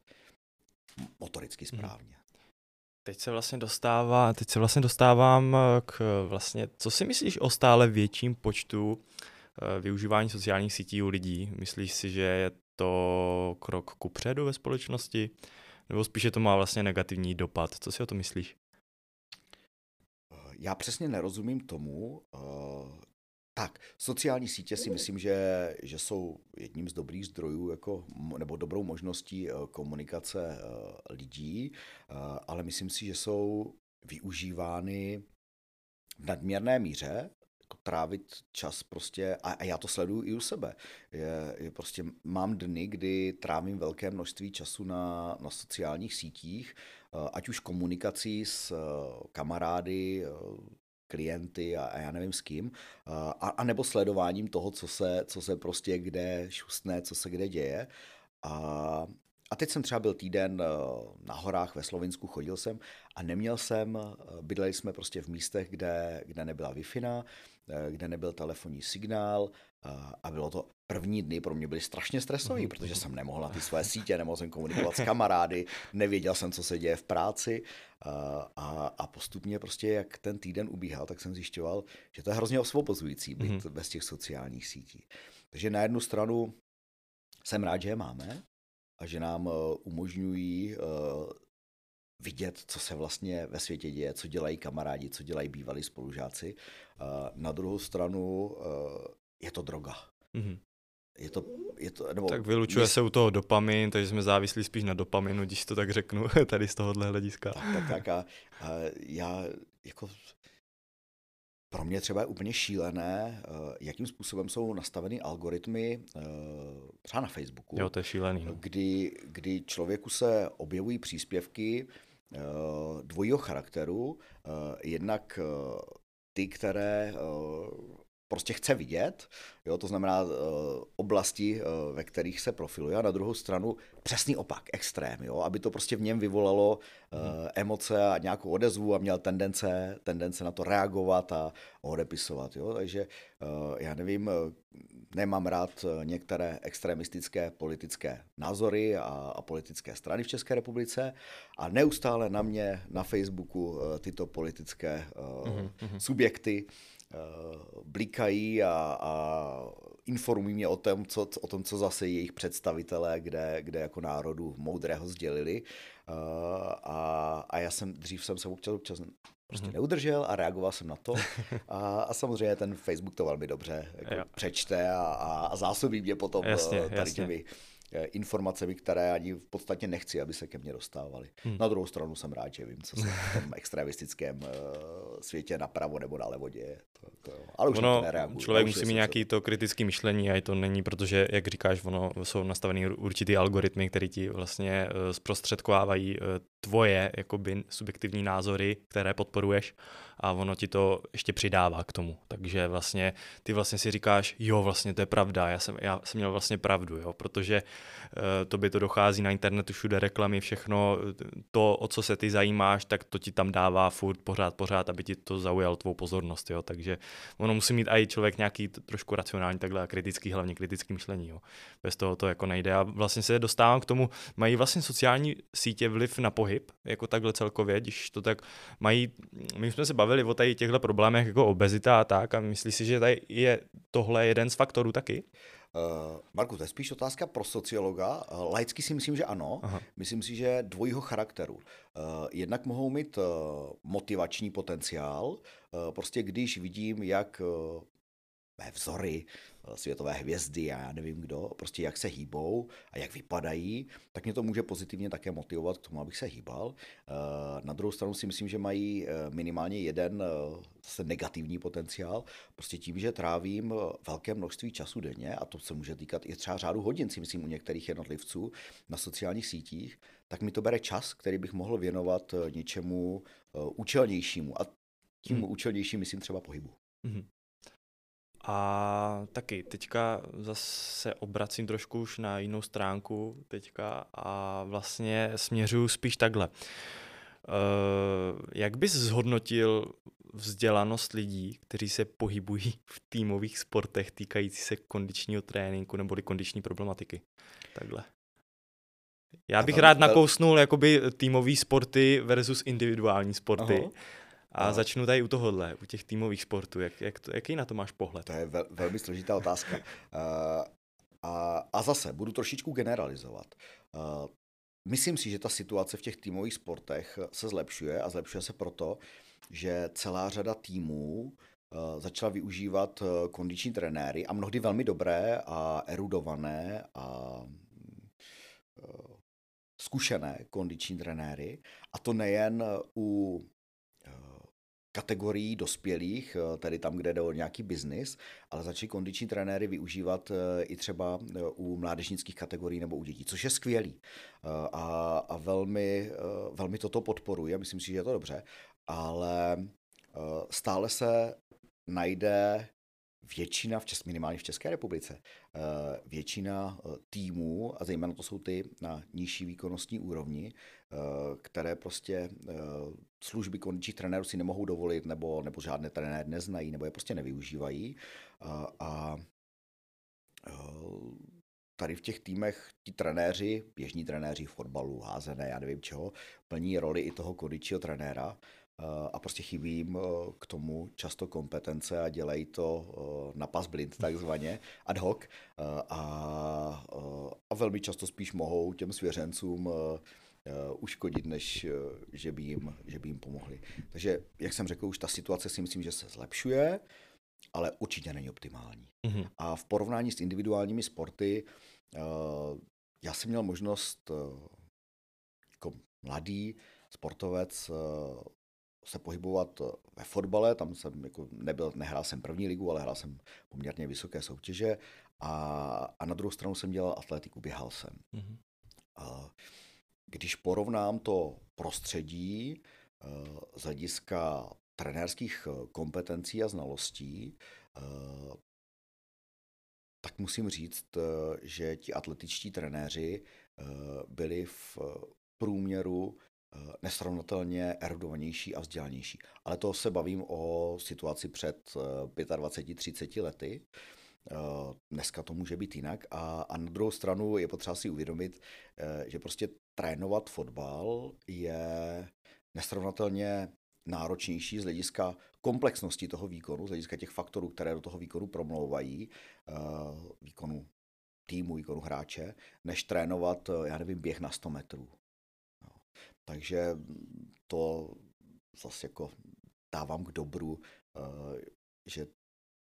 motoricky mhm. správně. Teď se vlastně dostává, teď se vlastně dostávám eh, k vlastně, co si myslíš o stále větším počtu eh, využívání sociálních sítí u lidí? Myslíš si, že je to krok kupředu ve společnosti? Nebo spíše to má vlastně negativní dopad? Co si o to myslíš? Já přesně nerozumím tomu, eh, tak, sociální sítě si myslím, že, že jsou jedním z dobrých zdrojů jako, nebo dobrou možností eh, komunikace eh, lidí, eh, ale myslím si, že jsou využívány v nadměrné míře, jako trávit čas prostě, a, a já to sleduju i u sebe. Je, je prostě, mám dny, kdy trávím velké množství času na, na sociálních sítích, ať už komunikací s kamarády, klienty a, a já nevím s kým, a, a nebo sledováním toho, co se, co se prostě kde šustne, co se kde děje. A, a teď jsem třeba byl týden eh, na horách ve Slovinsku, chodil jsem a neměl jsem, eh, bydleli jsme prostě v místech, kde, kde nebyla wi eh, kde nebyl telefonní signál a bylo to první dny pro mě byly strašně stresový, protože jsem nemohl na ty své sítě, nemohl jsem komunikovat s kamarády, nevěděl jsem, co se děje v práci a, a postupně prostě, jak ten týden ubíhal, tak jsem zjišťoval, že to je hrozně osvobozující být mm-hmm. bez těch sociálních sítí. Takže na jednu stranu jsem rád, že je máme a že nám uh, umožňují uh, vidět, co se vlastně ve světě děje, co dělají kamarádi, co dělají bývalí spolužáci. Na druhou stranu je to droga. Mm-hmm. Je to, je to, nebo tak vylučuje je... se u toho dopamin, takže jsme závislí spíš na dopaminu, když to tak řeknu, tady z tohohle hlediska. Tak, tak, tak a, a já jako pro mě třeba je úplně šílené, eh, jakým způsobem jsou nastaveny algoritmy eh, třeba na Facebooku. Jo, to je šílený. No. Kdy, kdy člověku se objevují příspěvky eh, dvojího charakteru, jednak ty, které prostě chce vidět, jo, to znamená uh, oblasti, uh, ve kterých se profiluje a na druhou stranu přesný opak, extrém, jo, aby to prostě v něm vyvolalo uh, emoce a nějakou odezvu a měl tendence, tendence na to reagovat a odepisovat, jo, takže uh, já nevím, nemám rád některé extremistické politické názory a, a politické strany v České republice a neustále na mě na Facebooku uh, tyto politické uh, mm-hmm. subjekty blikají a, a informují mě o tom, co, o tom, co zase jejich představitelé, kde, kde jako národu moudrého sdělili. A, a já jsem, dřív jsem se občas, občas prostě mm-hmm. neudržel a reagoval jsem na to. A, a samozřejmě ten Facebook to velmi dobře jako přečte a, a, zásobí mě potom jasně, tady jasně. těmi Eh, informacemi, které ani v podstatě nechci, aby se ke mně dostávaly. Hmm. Na druhou stranu jsem rád, že vím, co se v tom extremistickém uh, světě napravo nebo nalevo děje. To, to, ale už ono, to Člověk musí mít nějaký to kritické myšlení a to není, protože, jak říkáš, ono jsou nastavený určitý algoritmy, které ti vlastně uh, zprostředkovávají tvoje jakoby subjektivní názory, které podporuješ a ono ti to ještě přidává k tomu. Takže vlastně ty vlastně si říkáš, jo, vlastně to je pravda, já jsem, já jsem měl vlastně pravdu, jo, protože uh, to by to dochází na internetu, všude reklamy, všechno, to, o co se ty zajímáš, tak to ti tam dává furt pořád, pořád, aby ti to zaujalo tvou pozornost, jo, takže ono musí mít i člověk nějaký trošku racionální takhle kritický, hlavně kritický myšlení, jo. Bez toho to jako nejde a vlastně se dostávám k tomu, mají vlastně sociální sítě vliv na pohyb, jako takhle celkově, když to tak mají, my jsme se bavili o tady těchto problémech jako obezita a tak a myslíš si, že tady je tohle jeden z faktorů taky? Uh, Marku, to je spíš otázka pro sociologa. Uh, laicky si myslím, že ano. Aha. Myslím si, že dvojího charakteru. Uh, jednak mohou mít uh, motivační potenciál. Uh, prostě když vidím, jak uh, mé vzory, eh, světové hvězdy a já nevím kdo, prostě jak se hýbou a jak vypadají, tak mě to může pozitivně také motivovat k tomu, abych se hýbal. Eh, na druhou stranu si myslím, že mají eh, minimálně jeden zase negativní potenciál, prostě tím, že trávím velké množství času denně, a to se může týkat i třeba řádu hodin, si myslím, u některých jednotlivců na sociálních sítích, tak mi to bere čas, který bych mohl věnovat něčemu účelnějšímu. A tím hmm. účelnějším myslím třeba pohybu. Hmm. A taky teďka zase obracím trošku už na jinou stránku teďka a vlastně směřuju spíš takhle. Uh, jak bys zhodnotil vzdělanost lidí, kteří se pohybují v týmových sportech týkající se kondičního tréninku nebo kondiční problematiky? Takhle. Já bych rád nakousnul jakoby týmový sporty versus individuální sporty. Aha. A no. začnu tady u tohohle, u těch týmových sportů. Jak, jak to, jaký na to máš pohled? To je vel, velmi složitá otázka. uh, a, a zase, budu trošičku generalizovat. Uh, myslím si, že ta situace v těch týmových sportech se zlepšuje a zlepšuje se proto, že celá řada týmů uh, začala využívat kondiční trenéry a mnohdy velmi dobré a erudované a zkušené kondiční trenéry. A to nejen u kategorií dospělých, eh, tedy tam, kde jde o nějaký biznis, ale začali kondiční trenéry využívat eh, i třeba eh, u mládežnických kategorií nebo u dětí, což je skvělý. A, a velmi, velmi toto podporuji a myslím si, že je to dobře, ale stále se najde většina, v Čes, minimálně v České republice, většina týmů, a zejména to jsou ty na nižší výkonnostní úrovni, které prostě služby kondičních trenérů si nemohou dovolit, nebo, nebo žádné trenéry neznají, nebo je prostě nevyužívají. A, a tady v těch týmech ti trenéři, běžní trenéři fotbalu, házené, já nevím čeho, plní roli i toho kondičního trenéra a prostě chybí jim k tomu často kompetence a dělají to na pas blind takzvaně, ad hoc a, a velmi často spíš mohou těm svěřencům uškodit, než že, by jim, že by jim pomohli. Takže, jak jsem řekl, už ta situace si myslím, že se zlepšuje, ale určitě není optimální. Mm-hmm. A v porovnání s individuálními sporty, já jsem měl možnost jako mladý sportovec se pohybovat ve fotbale, tam jsem jako nebyl, nehrál jsem první ligu, ale hrál jsem poměrně vysoké soutěže a, a na druhou stranu jsem dělal atletiku, běhal jsem. Mm-hmm. Když porovnám to prostředí eh, z hlediska trenérských eh, kompetencí a znalostí, eh, tak musím říct, že ti atletičtí trenéři byli v průměru nesrovnatelně erudovanější a vzdělanější. Ale to se bavím o situaci před 25-30 lety. Dneska to může být jinak. A, a na druhou stranu je potřeba si uvědomit, že prostě trénovat fotbal je nesrovnatelně náročnější z hlediska komplexnosti toho výkonu, z hlediska těch faktorů, které do toho výkonu promlouvají, výkonu týmu, výkonu hráče, než trénovat, já nevím, běh na 100 metrů. Takže to zase jako dávám k dobru, že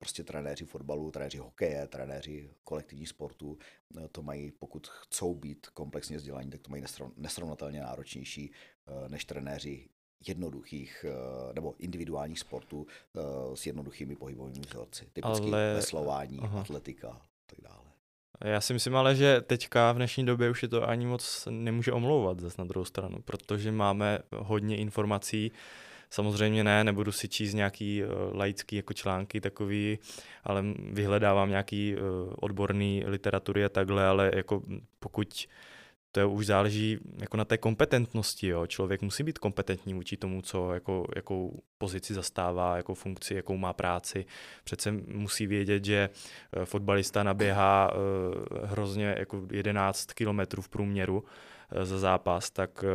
prostě trenéři fotbalu, trenéři hokeje, trenéři kolektivních sportů eh, to mají, pokud chcou být komplexně vzdělaní, tak to mají nesrovnatelně náročnější eh, než trenéři jednoduchých eh, nebo individuálních sportů s jednoduchými pohybovými vzorci. Typicky ale... veslování, Aha. atletika a tak dále. Já si myslím ale, že teďka v dnešní době už je to ani moc nemůže omlouvat zase na druhou stranu, protože máme hodně informací, Samozřejmě ne, nebudu si číst nějaký uh, laický jako články takový, ale vyhledávám nějaký uh, odborný literatury a takhle, ale jako pokud to už záleží jako na té kompetentnosti. Jo. Člověk musí být kompetentní vůči tomu, co, jako, jakou pozici zastává, jakou funkci, jakou má práci. Přece musí vědět, že eh, fotbalista naběhá hrozně jako 11 km v průměru za zápas, tak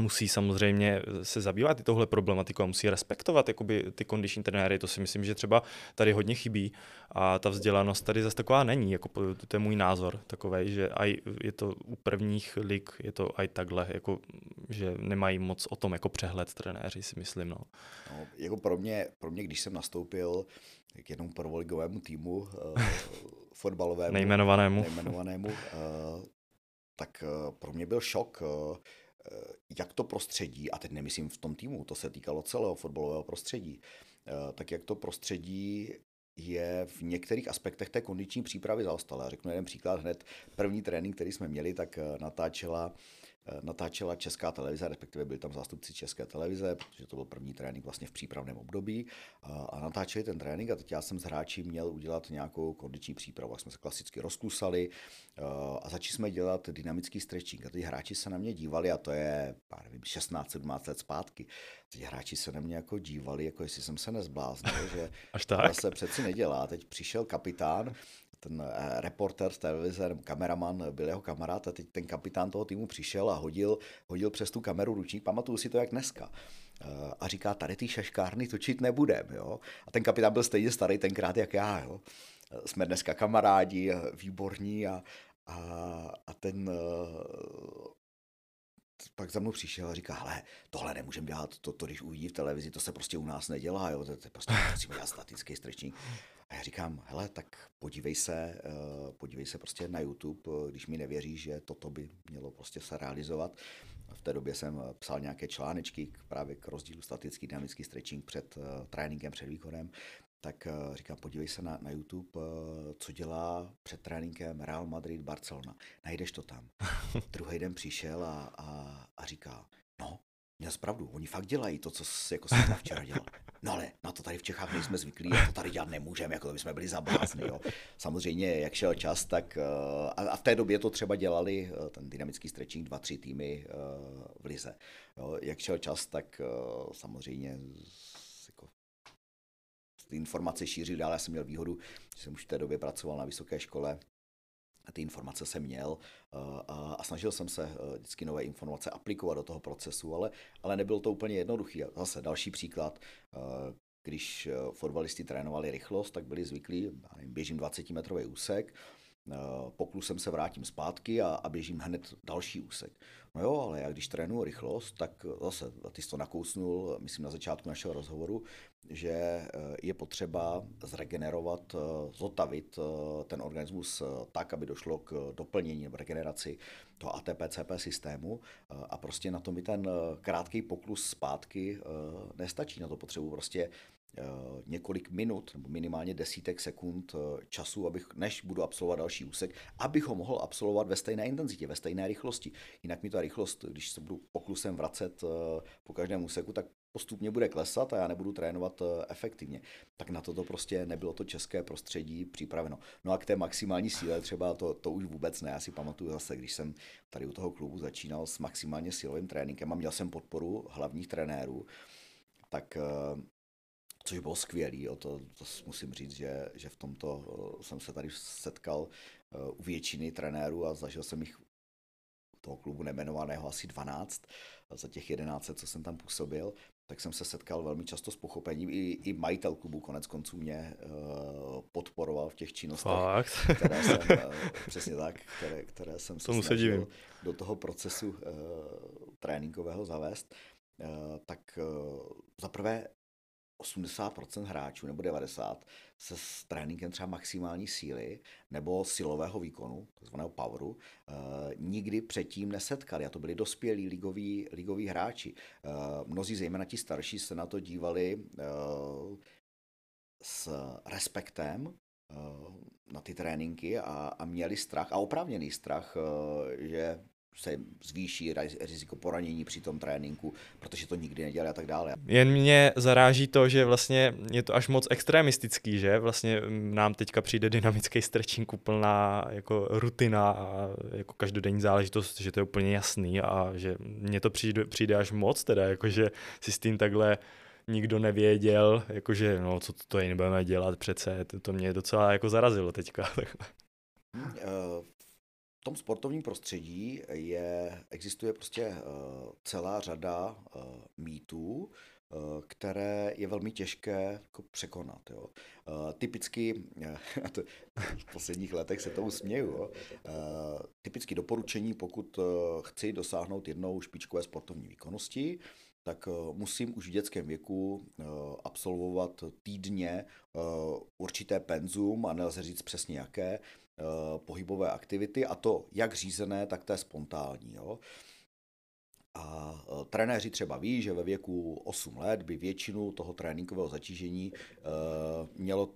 musí samozřejmě se zabývat i tohle problematikou a musí respektovat jakoby, ty kondiční trenéry. To si myslím, že třeba tady hodně chybí a ta vzdělanost tady zase taková není. Jako, to je můj názor takový, že aj, je to u prvních lig, je to aj takhle, jako, že nemají moc o tom jako přehled trenéři, si myslím. No. No, jako pro, mě, pro mě, když jsem nastoupil k jednomu prvoligovému týmu uh, fotbalovému, nejmenovanému, nejmenovanému uh, tak uh, pro mě byl šok, uh, jak to prostředí, a teď nemyslím v tom týmu, to se týkalo celého fotbalového prostředí, eh, tak jak to prostředí je v některých aspektech té kondiční přípravy zaostalé. Řeknu jeden příklad hned. První trénink, který jsme měli, tak eh, natáčela Eh, natáčela Česká televize, respektive byli tam zástupci České televize, protože to byl první trénink vlastně v přípravném období a natáčeli ten trénink a teď já jsem s hráči měl udělat nějakou kondiční přípravu. jsme se klasicky rozklusali eh, a začali jsme dělat dynamický stretching. A teď hráči se na mě dívali a to je, nevím, 16-17 let zpátky. Teď hráči se na mě jako dívali, jako jestli jsem se nezbláznil, že Až tak? to se přeci nedělá. Teď přišel kapitán, ten eh, reporter z televize, nebo kameraman, byl jeho kamarád a teď ten kapitán toho týmu přišel a hodil, hodil přes tu kameru ručník, pamatuju si to jak dneska. Eh, a říká, tady ty šaškárny točit nebudem. Jo? A ten kapitán byl stejně starý tenkrát jak já. Jo? Eh, jsme dneska kamarádi, výborní a, a, a ten pak za mnou přišel a říká, hele, tohle nemůžeme dělat, to, to, když uvidí v televizi, to se prostě u nás nedělá, jo, to, to prostě musíme dělat statický strečník. A já říkám, hele, tak podívej se, eh, podívej se prostě na YouTube, eh, když mi nevěříš, že toto by mělo prostě se realizovat. V té době jsem eh, psal nějaké článečky k, právě k rozdílu statický dynamický stretching před tréninkem, před výkonem. Tak říkám, podívej se na, na YouTube, co dělá před tréninkem Real Madrid, Barcelona. Najdeš to tam. Druhý den přišel a, a, a říká, no, měl pravdu, oni fakt dělají to, co jako jsem včera dělal. No ale na to tady v Čechách nejsme zvyklí, to tady dělat nemůžeme, jako to bychom byli zablázni. Jo. Samozřejmě, jak šel čas, tak eh, a v té době to třeba dělali eh, ten dynamický stretching dva, tři týmy eh, v Lize. Jo. Jak šel čas, tak samozřejmě jako, ty informace šířili dál. Já jsem měl výhodu, že jsem už v té době pracoval na vysoké škole, ty informace jsem měl eh, a snažil jsem se eh, vždycky nové informace aplikovat do toho procesu, ale, ale nebylo to úplně jednoduchý. Zase další příklad, eh, když fotbalisti trénovali rychlost, tak byli zvyklí, běžím 20 metrový úsek, poklusem se vrátím zpátky a, a běžím hned další úsek. No jo, ale já když trénuji rychlost, tak zase, ty jsi to nakousnul, myslím na začátku našeho rozhovoru, že eh, je potřeba zregenerovat, eh, zotavit eh, ten organismus tak, aby došlo k doplnění nebo regeneraci toho ATP-CP systému a prostě na to mi ten krátký poklus zpátky nestačí. Na to potřebuji prostě několik minut nebo minimálně desítek sekund času, abych, než budu absolvovat další úsek, abych ho mohl absolvovat ve stejné intenzitě, ve stejné rychlosti. Jinak mi ta rychlost, když se budu poklusem vracet po každém úseku, tak postupně bude klesat a já nebudu trénovat eh, efektivně. Tak na toto prostě nebylo to české prostředí připraveno. No a k té maximální síle třeba to, to už vůbec ne. Já si pamatuju zase, když jsem tady u toho klubu začínal s maximálně silovým tréninkem a měl jsem podporu hlavních trenérů, tak eh, což bylo skvělý, jo, to, to musím říct, že, že v tomto eh, jsem se tady setkal u většiny trenérů a zažil jsem jich toho klubu nemenovaného asi 12 za těch 11, co jsem tam působil, tak jsem se setkal velmi často s pochopením. I, i majitel klubu konec konců mě uh, podporoval v těch činnostech, Fakt? které jsem, uh, přesně tak, které, které jsem se snažil se do toho procesu uh, tréninkového zavést. Uh, tak uh, za prvé 80% hráčů nebo 90% se s tréninkem třeba maximální síly nebo silového výkonu, takzvaného poweru, eh, nikdy předtím nesetkali. A to byli dospělí ligoví, ligoví hráči. Eh, mnozí, zejména ti starší, se na to dívali eh, s respektem eh, na ty tréninky a, a měli strach, a oprávněný strach, eh, že se zvýší riziko poranění při tom tréninku, protože to nikdy nedělali a tak dále. Jen mě zaráží to, že vlastně je to až moc extremistický, že vlastně nám teďka přijde dynamický stretching úplná jako rutina a jako každodenní záležitost, že to je úplně jasný a že mně to přijde, přijde až moc teda, jakože si s tím takhle nikdo nevěděl, jakože no co to tady nebudeme dělat přece, to, to mě docela jako zarazilo teďka. v tom sportovním prostředí je, existuje prostě uh, celá řada uh, mýtů, uh, které je velmi těžké jako překonat. Jo. Typicky, v posledních letech se tomu směju. Uh, typicky doporučení, pokud chci dosáhnout jednou špičkové sportovní výkonnosti, tak musím už v dětském věku absolvovat týdně určité penzum, a nelze říct přesně jaké, Eh, pohybové aktivity a to jak řízené, tak té spontánní. Jo. A eh, trenéři třeba ví, že ve věku 8 let by většinu toho tréninkového zatížení eh, mělo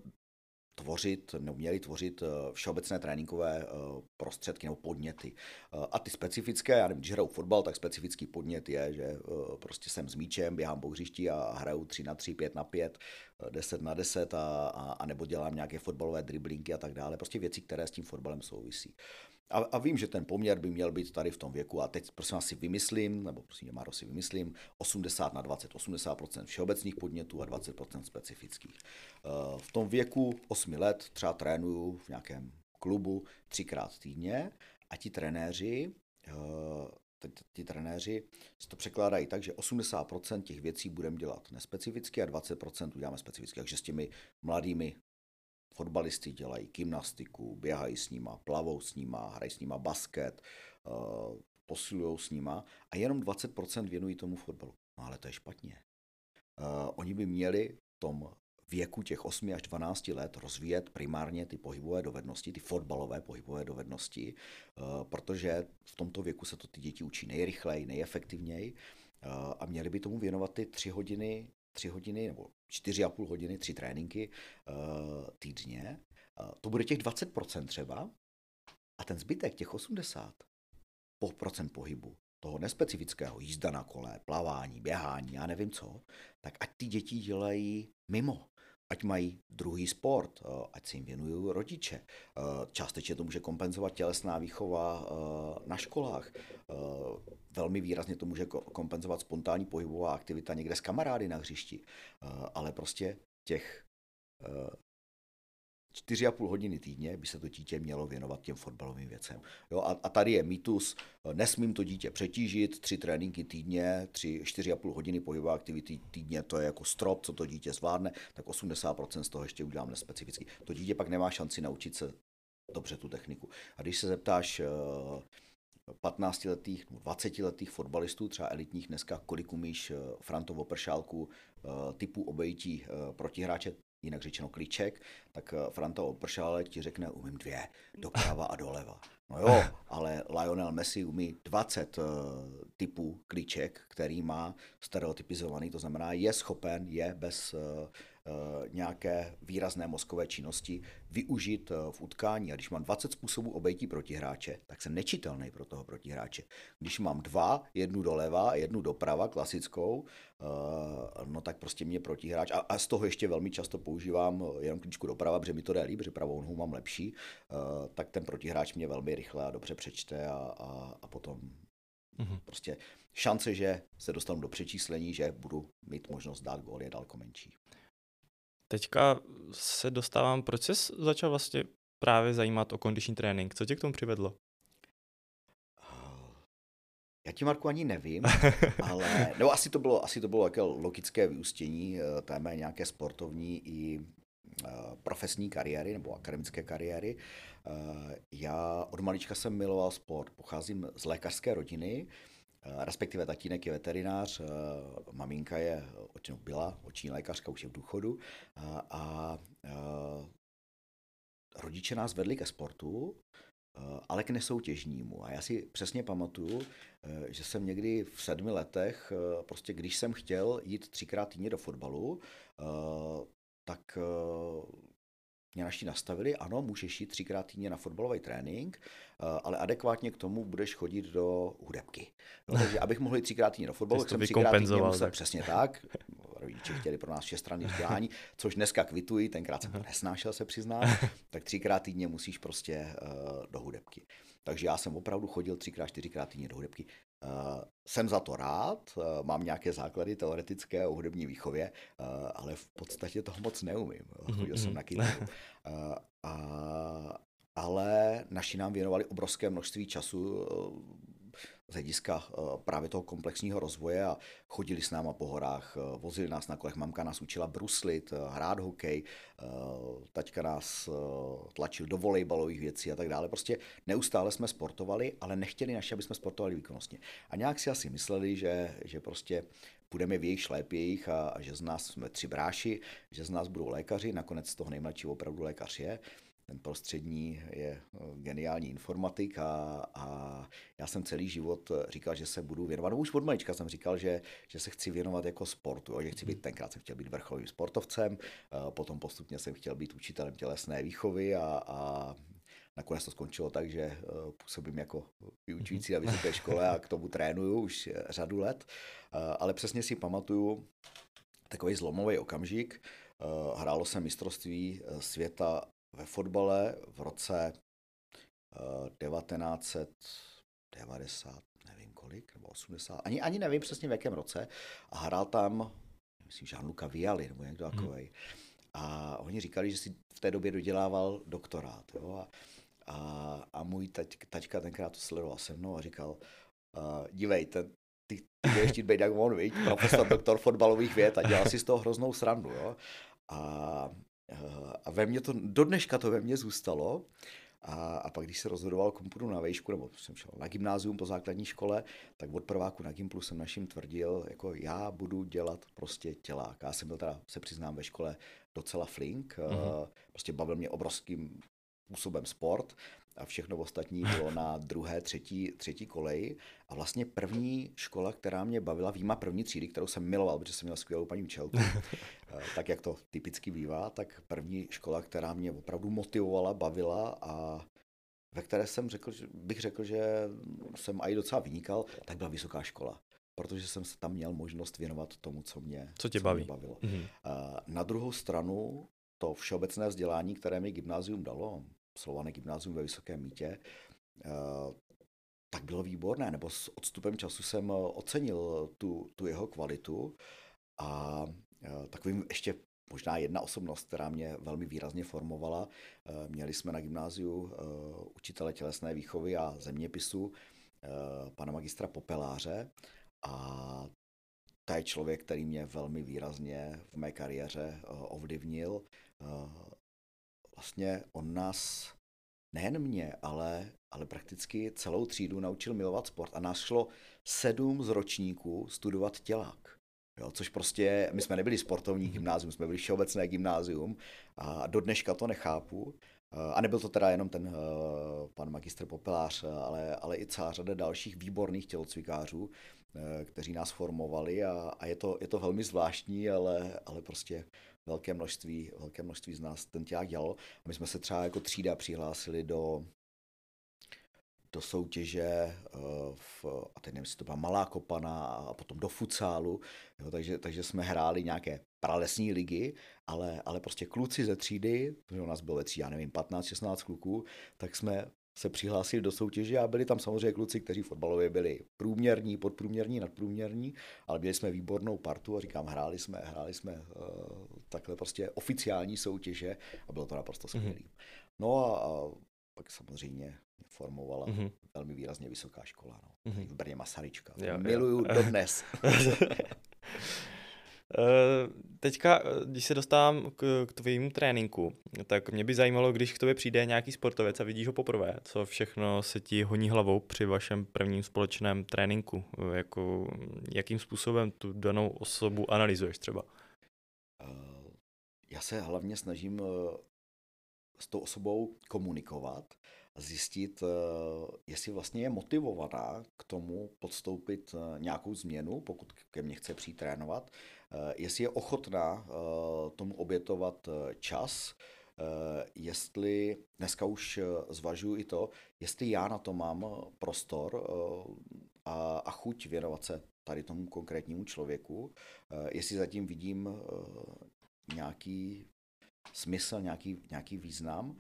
tvořit, nebo měli tvořit všeobecné tréninkové prostředky nebo podněty. A ty specifické, já nevím, když hraju fotbal, tak specifický podnět je, že prostě jsem s míčem, běhám po hřišti a hraju 3 na 3, 5 na 5, 10 na 10 a, a, a nebo dělám nějaké fotbalové driblinky a tak dále. Prostě věci, které s tím fotbalem souvisí. A, a vím, že ten poměr by měl být tady v tom věku a teď prosím vás si vymyslím, nebo prosím Maro si vymyslím, 80 na 20, 80% všeobecných podnětů a 20% specifických. Eh, v tom věku 8 let třeba trénuju v nějakém klubu třikrát týdně a ti trenéři eh, ti trenéři si to překládají tak, že 80% těch věcí budeme dělat nespecificky a 20% uděláme specificky. Takže s těmi mladými fotbalisty dělají gymnastiku, běhají s nima, plavou s nima, hrají s nima basket, uh, posilují s nima a jenom 20% věnují tomu fotbalu. No ale to je špatně. Uh, oni by měli v tom věku těch 8 až 12 let rozvíjet primárně ty pohybové dovednosti, ty fotbalové pohybové dovednosti, eh, protože v tomto věku se to ty děti učí nejrychleji, nejefektivněji eh, a měli by tomu věnovat ty tři hodiny, tři hodiny nebo čtyři a půl hodiny, tři tréninky eh, týdně. To bude těch 20% třeba a ten zbytek, těch 80 procent pohybu, toho nespecifického, jízda na kole, plavání, běhání, já nevím co, tak ať ty děti dělají mimo ať mají druhý sport, eh, ať si jim věnují rodiče. Eh, částečně to může kompenzovat tělesná výchova eh, na školách. Velmi výrazně to může kompenzovat spontánní pohybová aktivita někde s kamarády na hřišti. Ale prostě těch čtyři a půl hodiny týdně by se to dítě mělo věnovat těm fotbalovým věcem. Jo, a, a tady je mýtus, nesmím to dítě přetížit, tři tréninky týdně, tři, čtyři a půl hodiny pohybové aktivity týdně, to je jako strop, co to dítě zvládne, tak 80% z toho ještě udělám nespecificky. To dítě pak nemá šanci naučit se dobře tu techniku. A když se zeptáš 15-letých, 20-letých fotbalistů, třeba elitních dneska, kolik umíš eh, Franto Opršálku eh, typu obejití eh, protihráče, jinak řečeno klíček, tak eh, Franta Opršále ti řekne, umím dvě, doprava a doleva. No jo, ale Lionel Messi umí 20 uh, eh, typů klíček, který má stereotypizovaný, to znamená, je schopen, je bez uh, nějaké výrazné mozkové činnosti využít eh, v utkání. A když mám 20 způsobů obejtí protihráče, tak jsem nečitelný pro toho protihráče. Když mám dva, jednu doleva a jednu doprava, klasickou, eh, no tak prostě mě protihráč, a, a z toho ještě velmi často používám jenom klíčku doprava, protože mi to jde líp, protože pravou nohu mám lepší, tak ten protihráč mě velmi rychle a dobře přečte a, a, a potom Mm-hmm. Prostě šance, že se dostanu do přečíslení, že budu mít možnost dát gól, je daleko menší. Teďka se dostávám, proč jsi začal vlastně právě zajímat o kondiční trénink? Co tě k tomu přivedlo? Já ti, Marku, ani nevím, ale no, asi to bylo, asi to bylo jaké logické vyústění eh, té mé nějaké sportovní i eh, profesní kariéry nebo akademické kariéry. Eh, já od malička jsem miloval sport, pocházím z lékařské rodiny, respektive tatínek je veterinář, maminka je, byla oční lékařka, už je v důchodu a, a rodiče nás vedli ke sportu, Eh, ale k nesoutěžnímu. A já si přesně pamatuju, eh, že jsem někdy v sedmi letech, eh, prostě když jsem chtěl jít třikrát týdně do fotbalu, tak mě naši nastavili, ano, můžeš jít třikrát týdně na fotbalový trénink, ale adekvátně k tomu budeš chodit do hudebky. No, takže abych mohl jít třikrát týdně do fotbalu, tak jsem třikrát týdně musel, tak. přesně tak, rodiče chtěli pro nás šestranný vzdělání, což dneska kvituji, tenkrát jsem to nesnášel se přiznat, tak třikrát týdně musíš prostě uh, do hudebky. Takže já jsem opravdu chodil třikrát, čtyřikrát týdně do hudebky. Uh, jsem za to rád, uh, mám nějaké základy teoretické o hudební výchově, uh, ale v podstatě toho moc neumím. Chodil jsem mhm, na kytaru. A, ale naši nám věnovali obrovské množství času z hlediska eh, právě toho komplexního rozvoje a chodili s náma po horách, eh, vozili nás na kolech, mamka nás učila bruslit, eh, hrát hokej, taťka nás tlačil do volejbalových věcí a tak dále. Prostě neustále jsme sportovali, ale nechtěli naši, aby jsme sportovali výkonnostně. A nějak si asi mysleli, že, že prostě půjdeme v jejich šlépějích a, a že z nás jsme tři bráši, že z nás budou lékaři, nakonec z toho nejmladší opravdu lékař je ten prostřední je eh, geniální informatik a, a já jsem celý život eh, říkal, že se budu věnovat, no už od malička jsem říkal, že, že se chci věnovat jako sportu, jo, že chci být, tenkrát jsem chtěl být vrcholovým sportovcem, eh, potom postupně jsem chtěl být učitelem tělesné výchovy a, a nakonec to skončilo tak, že působím jako vyučující na vysoké škole a k tomu trénuju už řadu let, ale přesně si pamatuju takový zlomový okamžik, hrálo se mistrovství světa ve fotbale v roce 1990, eh, nevím kolik, nebo 80, ani, ani nevím přesně v jakém roce, a hrál tam, myslím, Jean-Luc Viali, nebo někdo hmm. takový. A oni říkali, že si v té době dodělával doktorát. Jo? A, a, a můj tať, taťka tenkrát to sledoval se mnou a říkal, uh, dívej, ten, ty, ty budeš chtít být jak on, víš, profesor, doktor fotbalových věd a dělal si z toho hroznou srandu. Jo? A a ve mně to, do dneška to ve mně zůstalo. A, a pak, když se rozhodoval, komu půjdu na vejšku, nebo jsem šel na gymnázium po základní škole, tak od prváku na Gimplu jsem našim tvrdil, jako já budu dělat prostě tělák. Já jsem byl teda, se přiznám, ve škole docela flink, mm-hmm. prostě bavil mě obrovským způsobem sport a všechno ostatní bylo na druhé, třetí, třetí koleji. A vlastně první škola, která mě bavila, výjima první třídy, kterou jsem miloval, protože jsem měl skvělou paní učitelku, eh, tak jak to typicky bývá, tak první škola, která mě opravdu motivovala, bavila a ve které jsem řekl, že bych řekl, že jsem i docela vynikal, tak byla vysoká škola protože jsem se tam měl možnost věnovat tomu, co mě, co tě co baví. Mě bavilo. Mm-hmm. Na druhou stranu to všeobecné vzdělání, které mi gymnázium dalo, absolvované gymnázium ve Vysokém mítě, eh, tak bylo výborné, nebo s odstupem času jsem eh, ocenil tu, tu jeho kvalitu. A eh, takovým ještě možná jedna osobnost, která mě velmi výrazně formovala. Měli jsme na gymnáziu učitele tělesné výchovy a zeměpisu pana magistra Popeláře. A to je člověk, který mě velmi výrazně v mé kariéře ovlivnil vlastně on nás, nejen mě, ale, ale prakticky celou třídu naučil milovat sport a nás šlo sedm z ročníků studovat tělák. Jo, což prostě, my jsme nebyli sportovní gymnázium, jsme byli všeobecné gymnázium a do dneška to nechápu. A nebyl to teda jenom ten uh, pan magistr Popelář, ale, ale i celá řada dalších výborných tělocvikářů, uh, kteří nás formovali a, a je, to, je to velmi zvláštní, ale, ale prostě velké množství, velké množství z nás ten tělák dělalo. A my jsme se třeba jako třída přihlásili do, do soutěže, eh, v, a teď nevím, to byla Malá Kopana a potom do futsálu, jo, takže, takže jsme hráli nějaké pralesní ligy, ale, ale prostě kluci ze třídy, protože u nás bylo ve třídě, já nevím, 15-16 kluků, tak jsme se přihlásili do soutěže a byli tam samozřejmě kluci, kteří fotbalově byli průměrní, podprůměrní, nadprůměrní, ale měli jsme výbornou partu a říkám, hráli jsme, hráli jsme uh, takhle prostě oficiální soutěže a bylo to naprosto mhm. skvělé. Mm-hmm. No a, a pak samozřejmě formovala mm-hmm. velmi výrazně vysoká škola. No. Mm-hmm. V Brně Masaryčka. Jo, Miluju jo. dodnes. Eh, teďka, eh, když se dostávám k, k tvému tréninku, tak mě by zajímalo, když k tobě přijde nějaký sportovec a vidíš ho poprvé, co všechno se ti honí hlavou při vašem prvním společném tréninku, jako, jakým způsobem tu danou osobu analyzuješ třeba? Eh, já se hlavně snažím s tou osobou komunikovat a zjistit, jestli vlastně je motivovaná k tomu podstoupit nějakou změnu, pokud ke mně chce přijít trénovat, Eh, jestli je ochotná eh, tomu obětovat eh, čas, jestli dneska už zvažuji i to, jestli já na to mám prostor a, a chuť věnovat se tady tomu konkrétnímu člověku, jestli zatím vidím nějaký smysl, nějaký, nějaký význam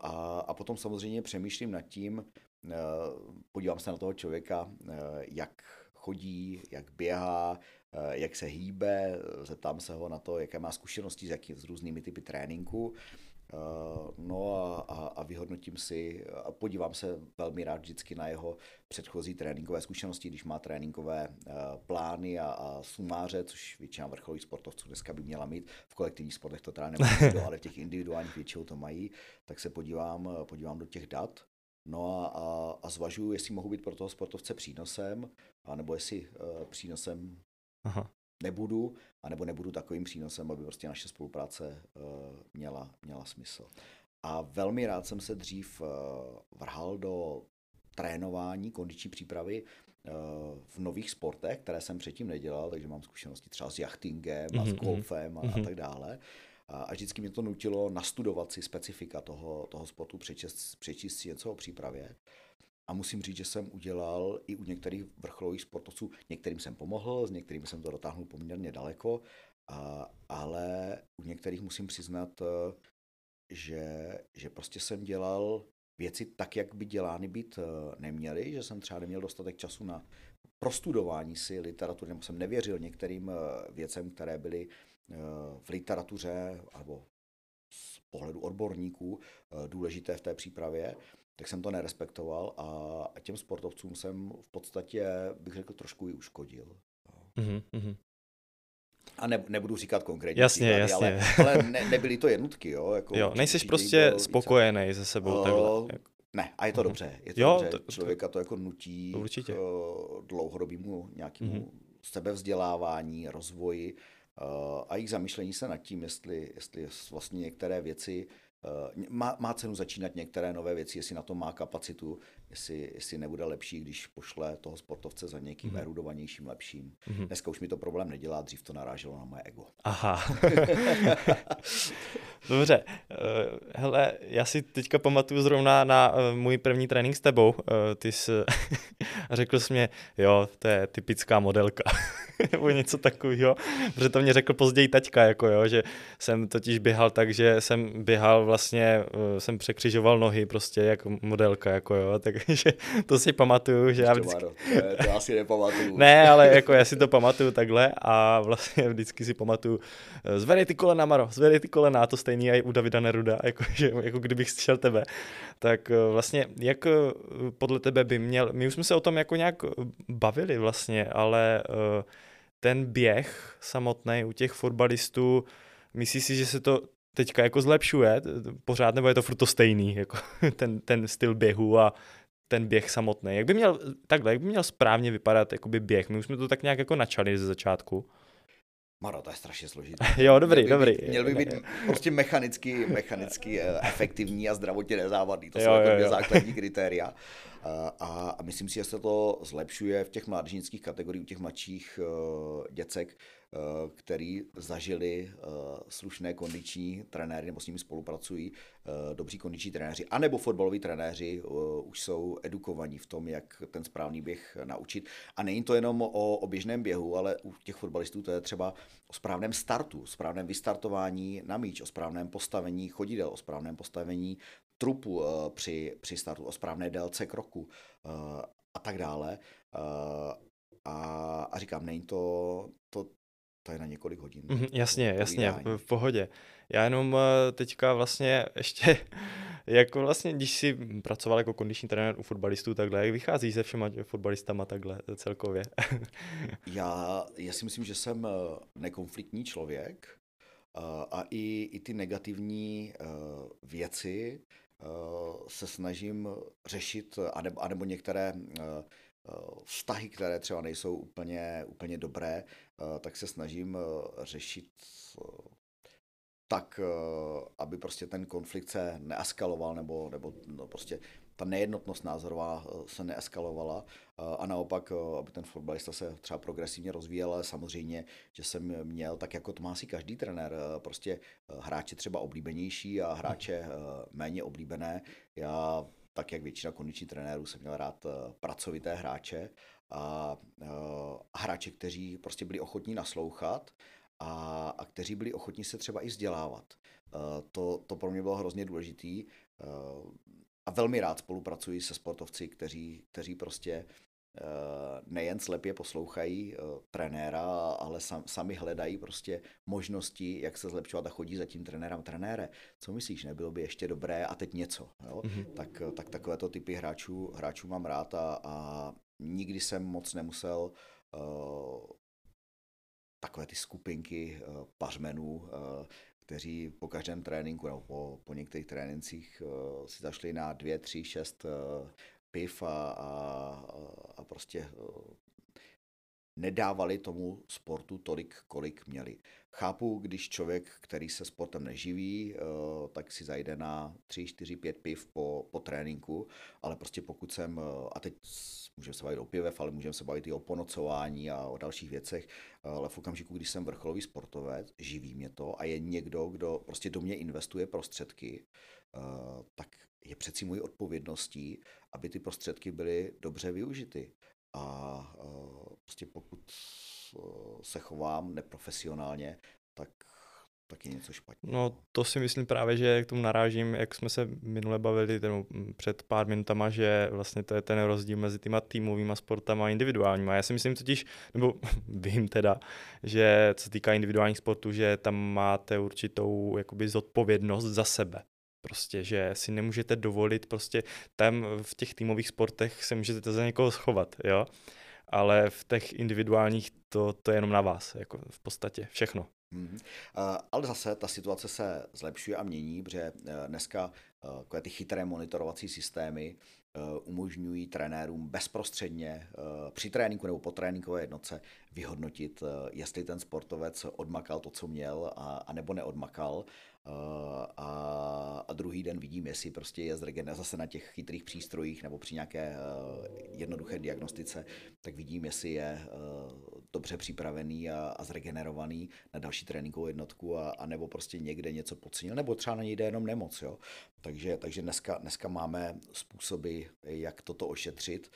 a, a potom samozřejmě přemýšlím nad tím, podívám se na toho člověka, jak chodí, jak běhá, Eh, jak se hýbe, zeptám se ho na to, jaké má zkušenosti s, jaký, s různými typy tréninku. Eh, no a, a, a vyhodnotím si a podívám se velmi rád vždycky na jeho předchozí tréninkové zkušenosti, když má tréninkové eh, plány a, a sumáře, což většina vrcholových sportovců dneska by měla mít. V kolektivních sportech to teda nemají, ale v těch individuálních většinou to mají, tak se podívám, podívám do těch dat. No a, a, a zvažuji, jestli mohu být pro toho sportovce přínosem, anebo jestli uh, přínosem Aha. nebudu, anebo nebudu takovým přínosem, aby prostě naše spolupráce uh, měla, měla smysl. A velmi rád jsem se dřív uh, vrhal do trénování, kondiční přípravy uh, v nových sportech, které jsem předtím nedělal, takže mám zkušenosti třeba s jachtingem mm-hmm. a s mhm, golfem a, mm-hmm. a tak dále. A vždycky mě to nutilo nastudovat si specifika toho, toho sportu, přečíst, přečíst si něco o přípravě. A musím říct, že jsem udělal i u některých vrcholových sportovců, některým jsem pomohl, s některými jsem to dotáhnul poměrně daleko, a, ale u některých musím přiznat, eh, že, že prostě jsem dělal věci tak, jak by dělány být eh, neměly, že jsem třeba neměl dostatek času na prostudování si literatury, nebo jsem nevěřil některým eh, věcem, které byly v literatuře nebo z pohledu odborníků důležité v té přípravě tak jsem to nerespektoval a těm sportovcům jsem v podstatě, bych řekl, trošku i uškodil. Mm-hmm. A ne, nebudu říkat konkrétně jasně, příklady, jasně. ale, ale ne, nebyly to jednotky, jo. Jako jo, nejsi prostě spokojený se sebou uh, takhle. Ne, a je to uh-huh. dobře. Je to jo, dobře. To, Člověka to jako nutí určitě. k dlouhodobému nějakému uh-huh. sebevzdělávání, rozvoji uh, a jejich zamýšlení se nad tím, jestli, jestli vlastně některé věci Eh, má, má cenu začínat některé nové věci, jestli na to má kapacitu, jestli, jestli nebude lepší, když pošle toho sportovce za někým mm-hmm. erudovanějším, lepším. Mm-hmm. Dneska už mi to problém nedělá, dřív to naráželo na moje ego. Aha. Dobře. Uh, hele, já si teďka pamatuju zrovna na uh, můj první trénink s tebou. Uh, ty jsi řekl jsi mě, jo, to je typická modelka. nebo něco takového, protože to mě řekl později taťka, jako jo, že jsem totiž běhal tak, že jsem běhal vlastně, jsem překřižoval nohy prostě jako modelka, jako jo, takže to si pamatuju, že já vždycky... to, to asi nepamatuju. ne, ale jako já si to pamatuju takhle a vlastně vždycky si pamatuju, eh, zvedej ty kolena, Maro, zvedej ty kolena, a to stejný i u Davida Neruda, jako, že, jako kdybych slyšel tebe. Tak eh, vlastně, jak podle tebe by měl, my už jsme se o tom jako nějak bavili vlastně, ale ten běh samotný u těch fotbalistů, myslíš si, že se to teďka jako zlepšuje pořád, nebo je to furt to stejný, jako ten, ten styl běhu a ten běh samotný. Jak by měl, takhle, jak by měl správně vypadat jakoby běh? My už jsme to tak nějak jako načali ze začátku. Maro, to je strašně složité. jo, dobrý, měl dobrý. Být, měl by být prostě mechanicky, mechanicky eh, efektivní a zdravotně nezávadný. To jo, jsou jako dvě základní kritéria. A, a myslím si, že se to zlepšuje v těch mládežnických kategoriích, u těch mladších uh, děcek, který zažili uh, slušné kondiční trenéry nebo s nimi spolupracují, uh, dobří kondiční trenéři, anebo fotbaloví trenéři už jsou edukovaní v tom, jak ten správný běh naučit. A není to jenom o, o běžném běhu, ale u těch fotbalistů to je třeba o správném startu, správném vystartování na míč, o správném postavení chodidel, o správném postavení trupu při, při startu, o správné délce kroku a tak dále. A, a říkám, není to, to to je na několik hodin. Mm, jasně, jasně, v, pohodě. Já jenom eh, teďka vlastně ještě, jako vlastně, když jsi pracoval jako kondiční trenér u fotbalistů takhle, jak vychází se všema fotbalistama takhle celkově? já, já si myslím, že jsem eh, nekonfliktní člověk eh, a i, i ty negativní věci se snažím řešit, anebo, anebo některé vztahy, které třeba nejsou úplně, úplně dobré, tak se snažím řešit tak, aby prostě ten konflikt se neeskaloval, nebo, nebo no prostě ta nejednotnost názorová se neeskalovala a naopak, aby ten fotbalista se třeba progresivně rozvíjel, ale samozřejmě, že jsem měl, tak jako to má si každý trenér, prostě hráče třeba oblíbenější a hráče méně oblíbené. Já tak jak většina kondičních trenérů jsem měl rád eh, pracovité hráče a eh, hráče, kteří prostě byli ochotní naslouchat a, a kteří byli ochotní se třeba i vzdělávat. Eh, to, to pro mě bylo hrozně důležitý a velmi rád spolupracuji se sportovci, kteří, kteří prostě nejen slepě poslouchají trenéra, ale sami hledají prostě možnosti, jak se zlepšovat a chodí za tím trenérem. Trenére, co myslíš, nebylo by ještě dobré a teď něco. Jo? Mm-hmm. Tak, tak takovéto typy hráčů, hráčů mám rád a, a nikdy jsem moc nemusel uh, takové ty skupinky uh, pařmenů, uh, kteří po každém tréninku nebo po, po některých trénincích uh, si zašli na dvě, tři, šest uh, piv a, a, a prostě eh, nedávali tomu sportu tolik, kolik měli. Chápu, když člověk, který se sportem neživí, tak si zajde na 3, 4, 5 piv po, po tréninku, ale prostě pokud jsem, a teď můžeme se bavit o pivev, ale můžeme se bavit i o ponocování a o dalších věcech, ale v okamžiku, když jsem vrcholový sportovec, živí mě to a je někdo, kdo prostě do mě investuje prostředky, tak je přeci mojí odpovědností, aby ty prostředky byly dobře využity. A prostě pokud se chovám neprofesionálně, tak tak je něco špatně. No to si myslím právě, že k tomu narážím, jak jsme se minule bavili ten, před pár minutama, že vlastně to je ten rozdíl mezi těma týmovými sportama a individuálníma. Já si myslím totiž, nebo vím teda, že co týká individuálních sportů, že tam máte určitou jakoby zodpovědnost za sebe. Prostě, že si nemůžete dovolit, prostě tam v těch týmových sportech se můžete za někoho schovat, jo. Ale v těch individuálních to, to je jenom na vás, jako v podstatě všechno. Mm-hmm. Ale zase ta situace se zlepšuje a mění, protože uh, dneska uh, ty chytré monitorovací systémy umožňují trenérům bezprostředně při tréninku nebo po tréninkové jednotce vyhodnotit, jestli ten sportovec odmakal to, co měl, a, a nebo neodmakal a, a druhý den vidím, jestli prostě je zregenerovaný zase na těch chytrých přístrojích nebo při nějaké uh, jednoduché diagnostice, tak vidím, jestli je uh, dobře připravený a, a zregenerovaný na další tréninkovou jednotku a, a nebo prostě někde něco podcenil, nebo třeba na něj jde jenom nemoc. Jo? Takže, takže dneska, dneska máme způsoby, jak toto ošetřit,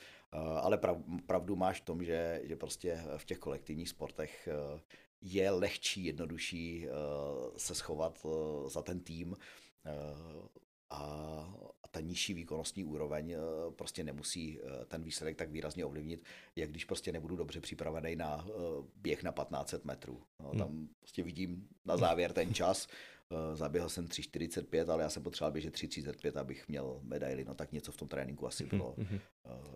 ale prav, pravdu máš v tom, že, že prostě v těch kolektivních sportech je lehčí, jednodušší uh, se schovat uh, za ten tým. Uh, a, ta nižší výkonnostní úroveň uh, prostě nemusí uh, ten výsledek tak výrazně ovlivnit, jak když prostě nebudu dobře připravený na uh, běh na 1500 metrů. No, hmm. Tam prostě vidím na závěr ten čas, Eh, zaběhl jsem 3,45, ale já jsem potřeboval běžet 3,35, abych měl medaily, no tak něco v tom tréninku asi bylo, mm-hmm.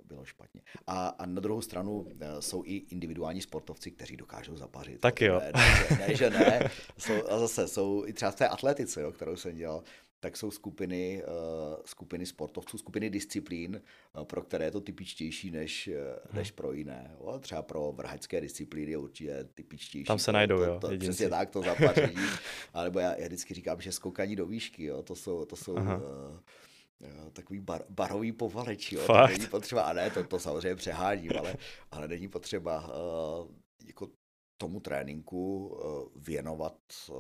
bylo špatně. A, a na druhou stranu eh, jsou i individuální sportovci, kteří dokážou zapařit. Tak jo. Ne, ne, ne, že ne. Jsou, a zase jsou i třeba v té atletice, jo, kterou jsem dělal, tak jsou skupiny, uh, skupiny sportovců, skupiny disciplín, uh, pro které je to typičtější než, uh, než pro jiné. Jo? Třeba pro vrhačské disciplíny je určitě typičtější. Tam se najdou, to, jo. To, přesně tak, to zapaření. alebo já, já vždycky říkám, že skokaní do výšky, jo? to jsou, to jsou uh, takový bar, barový povaleč, jo. To není potřeba, a ne, to, to samozřejmě přehádím, ale, ale není potřeba uh, jako tomu tréninku uh, věnovat uh,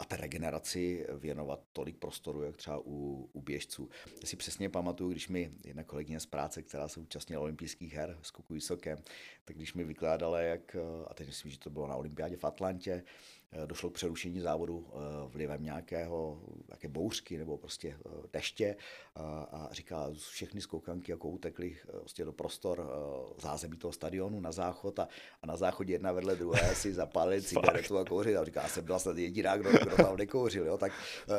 a té regeneraci věnovat tolik prostoru, jak třeba u, u běžců. Já si přesně pamatuju, když mi jedna kolegyně z práce, která se účastnila olympijských her, skoku vysoké, tak když mi vykládala, jak, a teď myslím, že to bylo na olympiádě v Atlantě, došlo k přerušení závodu vlivem nějakého, nějaké bouřky nebo prostě deště a říká, všechny skoukanky jako utekly prostě do prostor zázemí toho stadionu na záchod a, a na záchodě jedna vedle druhé si zapálili cigaretu a kouřili a říká, jsem byla snad jediná, kdo, kdo tam nekouřil, jo? tak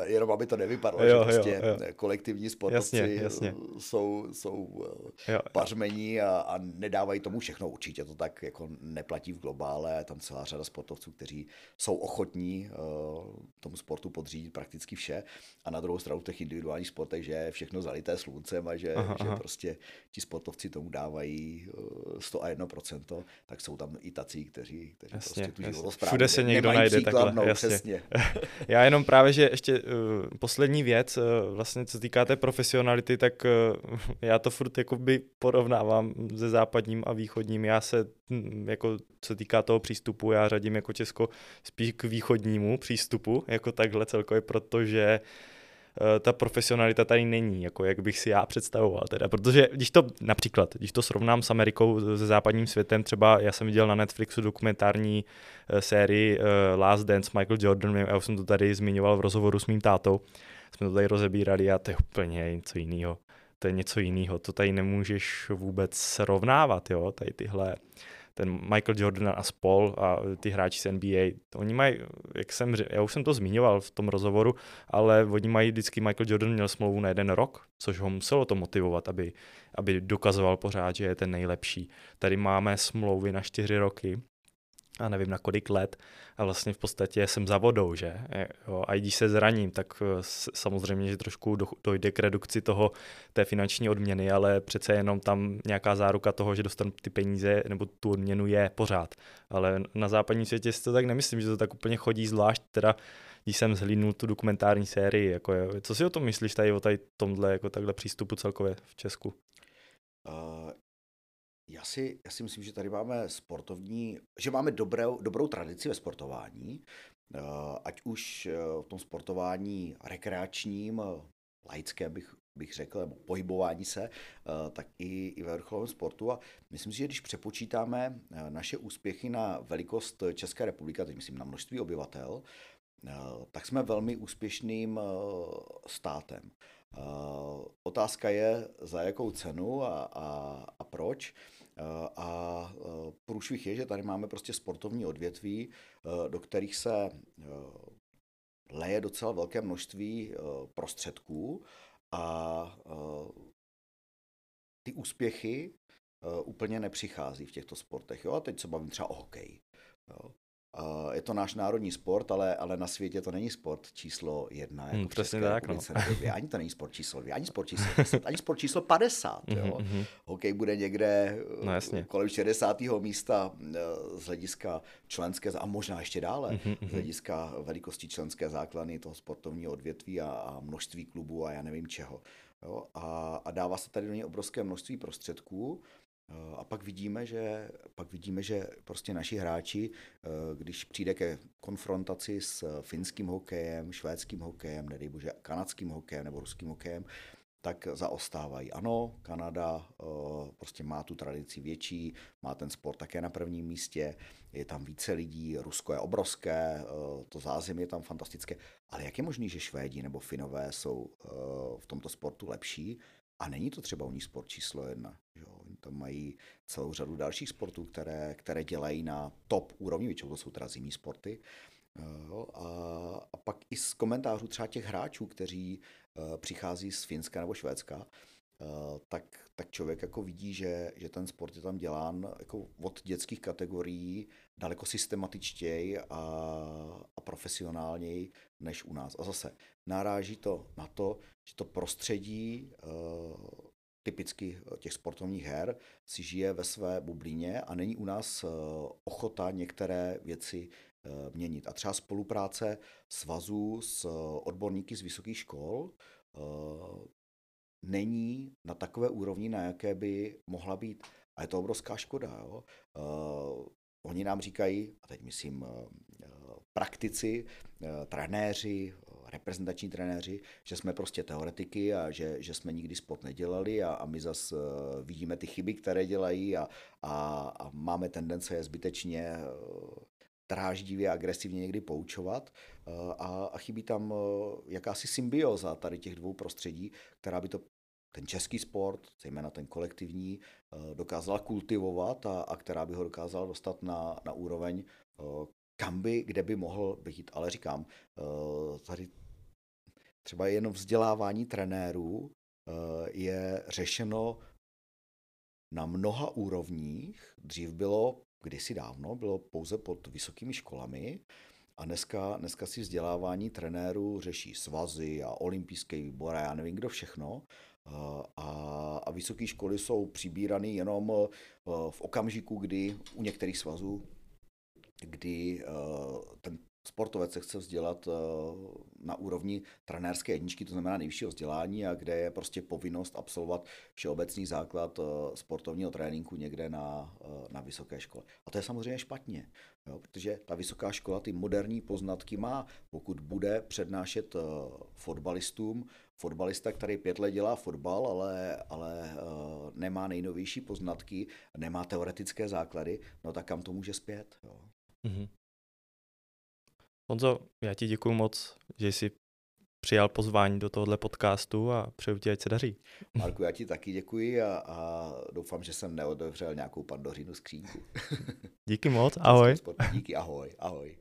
jenom aby to nevypadlo, jo, že prostě jo, jo. kolektivní sportovci jasně, jasně. jsou, jsou jo, pařmení a, a nedávají tomu všechno. Určitě to tak jako neplatí v globále, je tam celá řada sportovců, kteří jsou ochotní uh, tomu sportu podřídit prakticky vše a na druhou stranu v těch individuálních sportech, že je všechno zalité sluncem a že, aha, že aha. prostě ti sportovci tomu dávají uh, 101%, tak jsou tam i tací, kteří, kteří jasně, prostě tu životosprávu Všude se někdo najde takhle, jasně. Přesně. Já jenom právě, že ještě uh, poslední věc, uh, vlastně co týká té profesionality, tak uh, já to furt jakoby porovnávám se západním a východním. Já se, jako co týká toho přístupu, já řadím jako Česko spíš k východnímu přístupu, jako takhle celkově, protože eh, ta profesionalita tady není, jako jak bych si já představoval teda, protože když to například, když to srovnám s Amerikou, se západním světem, třeba já jsem viděl na Netflixu dokumentární uh, sérii uh, Last Dance Michael Jordan, já už jsem to tady zmiňoval v rozhovoru s mým tátou, jsme to tady rozebírali a to je úplně něco jiného. To je něco jiného, to tady nemůžeš vůbec srovnávat, jo, tady tyhle, ten Michael Jordan a spol a ty hráči z NBA, oni mají, jak jsem, já už jsem to zmiňoval v tom rozhovoru, ale oni mají vždycky, Michael Jordan měl smlouvu na jeden rok, což ho muselo to motivovat, aby, aby dokazoval pořád, že je ten nejlepší. Tady máme smlouvy na čtyři roky, a nevím na kolik let a vlastně v podstatě jsem za vodou, že? Jo, a když se zraním, tak eh, samozřejmě, že trošku dojde k redukci toho, té finanční odměny, ale přece jenom tam nějaká záruka toho, že dostanu ty peníze nebo tu odměnu je pořád. Ale na západním světě si to tak nemyslím, že to tak úplně chodí zvlášť, teda když jsem zhlídnul tu dokumentární sérii. Jako je. Co si o tom myslíš tady o tady tomhle jako takhle přístupu celkově v Česku? Uh, já si, já si myslím, že tady máme sportovní, že máme dobrou, dobrou tradici ve sportování, eh, ať už eh, v tom sportování rekreačním, eh, laickém bych, bych řekl, nebo pohybování se, tak i, i ve vrcholovém sportu. A myslím si, že když přepočítáme naše úspěchy na velikost České republiky, teď myslím na množství obyvatel, tak jsme velmi úspěšným státem. Otázka je, za jakou cenu a, a, a proč. A průšvih je, že tady máme prostě sportovní odvětví, do kterých se leje docela velké množství prostředků a ty úspěchy úplně nepřichází v těchto sportech. Jo? A teď se bavím třeba o hokeji. Jo? Je to náš národní sport, ale, ale na světě to není sport číslo jedna. Jako hmm, přesně tak, no. Ani to není sport číslo dvě, ani sport číslo 10, ani sport číslo 50. jo. Mm-hmm. Hokej bude někde no, jasně. kolem 60. místa eh, z hlediska členské, a možná ještě dále, mm-hmm. z hlediska velikosti členské základny toho sportovního odvětví a, a množství klubů a já nevím čeho. Jo. A, a dává se tady do něj obrovské množství prostředků. Eh, a pak vidíme, že, pak vidíme, že prostě naši hráči, eh, když přijde ke konfrontaci s finským hokejem, švédským hokejem, nedej bože kanadským hokejem nebo ruským hokejem, tak zaostávají. Ano, Kanada eh, prostě má tu tradici větší, má ten sport také na prvním místě, je tam více lidí, Rusko je obrovské, to zázemí je tam fantastické, ale jak je možné, že Švédi nebo Finové jsou v tomto sportu lepší a není to třeba u sport číslo jedna. Jo? Oni tam mají celou řadu dalších sportů, které, které dělají na top úrovni, většinou to jsou teda zimní sporty. A, a pak i z komentářů třeba těch hráčů, kteří uh, přichází z Finska nebo Švédska, uh, tak, tak člověk jako vidí, že, že ten sport je tam dělán jako od dětských kategorií daleko systematičtěji a, a profesionálněji než u nás. A zase naráží to na to, že to prostředí uh, typicky těch sportovních her si žije ve své bublině a není u nás uh, ochota některé věci uh, měnit. A třeba spolupráce svazů s odborníky z vysokých škol není na takové úrovni, na jaké by mohla být. A je to obrovská škoda. Jo? Oni nám říkají, a teď myslím praktici, trenéři, reprezentační trenéři, že jsme prostě teoretiky a že, že jsme nikdy sport nedělali a, a my zase vidíme ty chyby, které dělají a, a, a máme tendence je zbytečně stráždivě, agresivně někdy poučovat a, a chybí tam jakási symbioza tady těch dvou prostředí, která by to ten český sport, zejména ten kolektivní, dokázala kultivovat a, a která by ho dokázala dostat na, na úroveň, kam by, kde by mohl být. Ale říkám, tady třeba jenom vzdělávání trenérů je řešeno na mnoha úrovních. Dřív bylo, kdysi dávno, bylo pouze pod vysokými školami a dneska, dneska si vzdělávání trenérů řeší svazy a olympijské výbor a já nevím kdo všechno. A, a vysoké školy jsou přibírané jenom eh, v okamžiku, kdy u některých svazů, kdy eh, ten sportovec se chce vzdělat eh, na úrovni trenérské jedničky, to znamená nejvyššího vzdělání, a kde je prostě povinnost absolvovat všeobecný základ eh, sportovního tréninku někde na, eh, na vysoké škole. A to je samozřejmě špatně, jo, protože ta vysoká škola ty moderní poznatky má. Pokud bude přednášet fotbalistům, fotbalista, který pět let dělá fotbal, ale, ale nemá nejnovější poznatky, nemá teoretické základy, no tak kam to může zpět. Jo. Mm-hmm. Honzo, já ti děkuji moc, že jsi přijal pozvání do tohohle podcastu a přeju ti, ať se daří. Marku, já ti taky děkuji a, a doufám, že jsem neodevřel nějakou pandořinu skřínku. Díky moc, ahoj. Díky, ahoj, ahoj.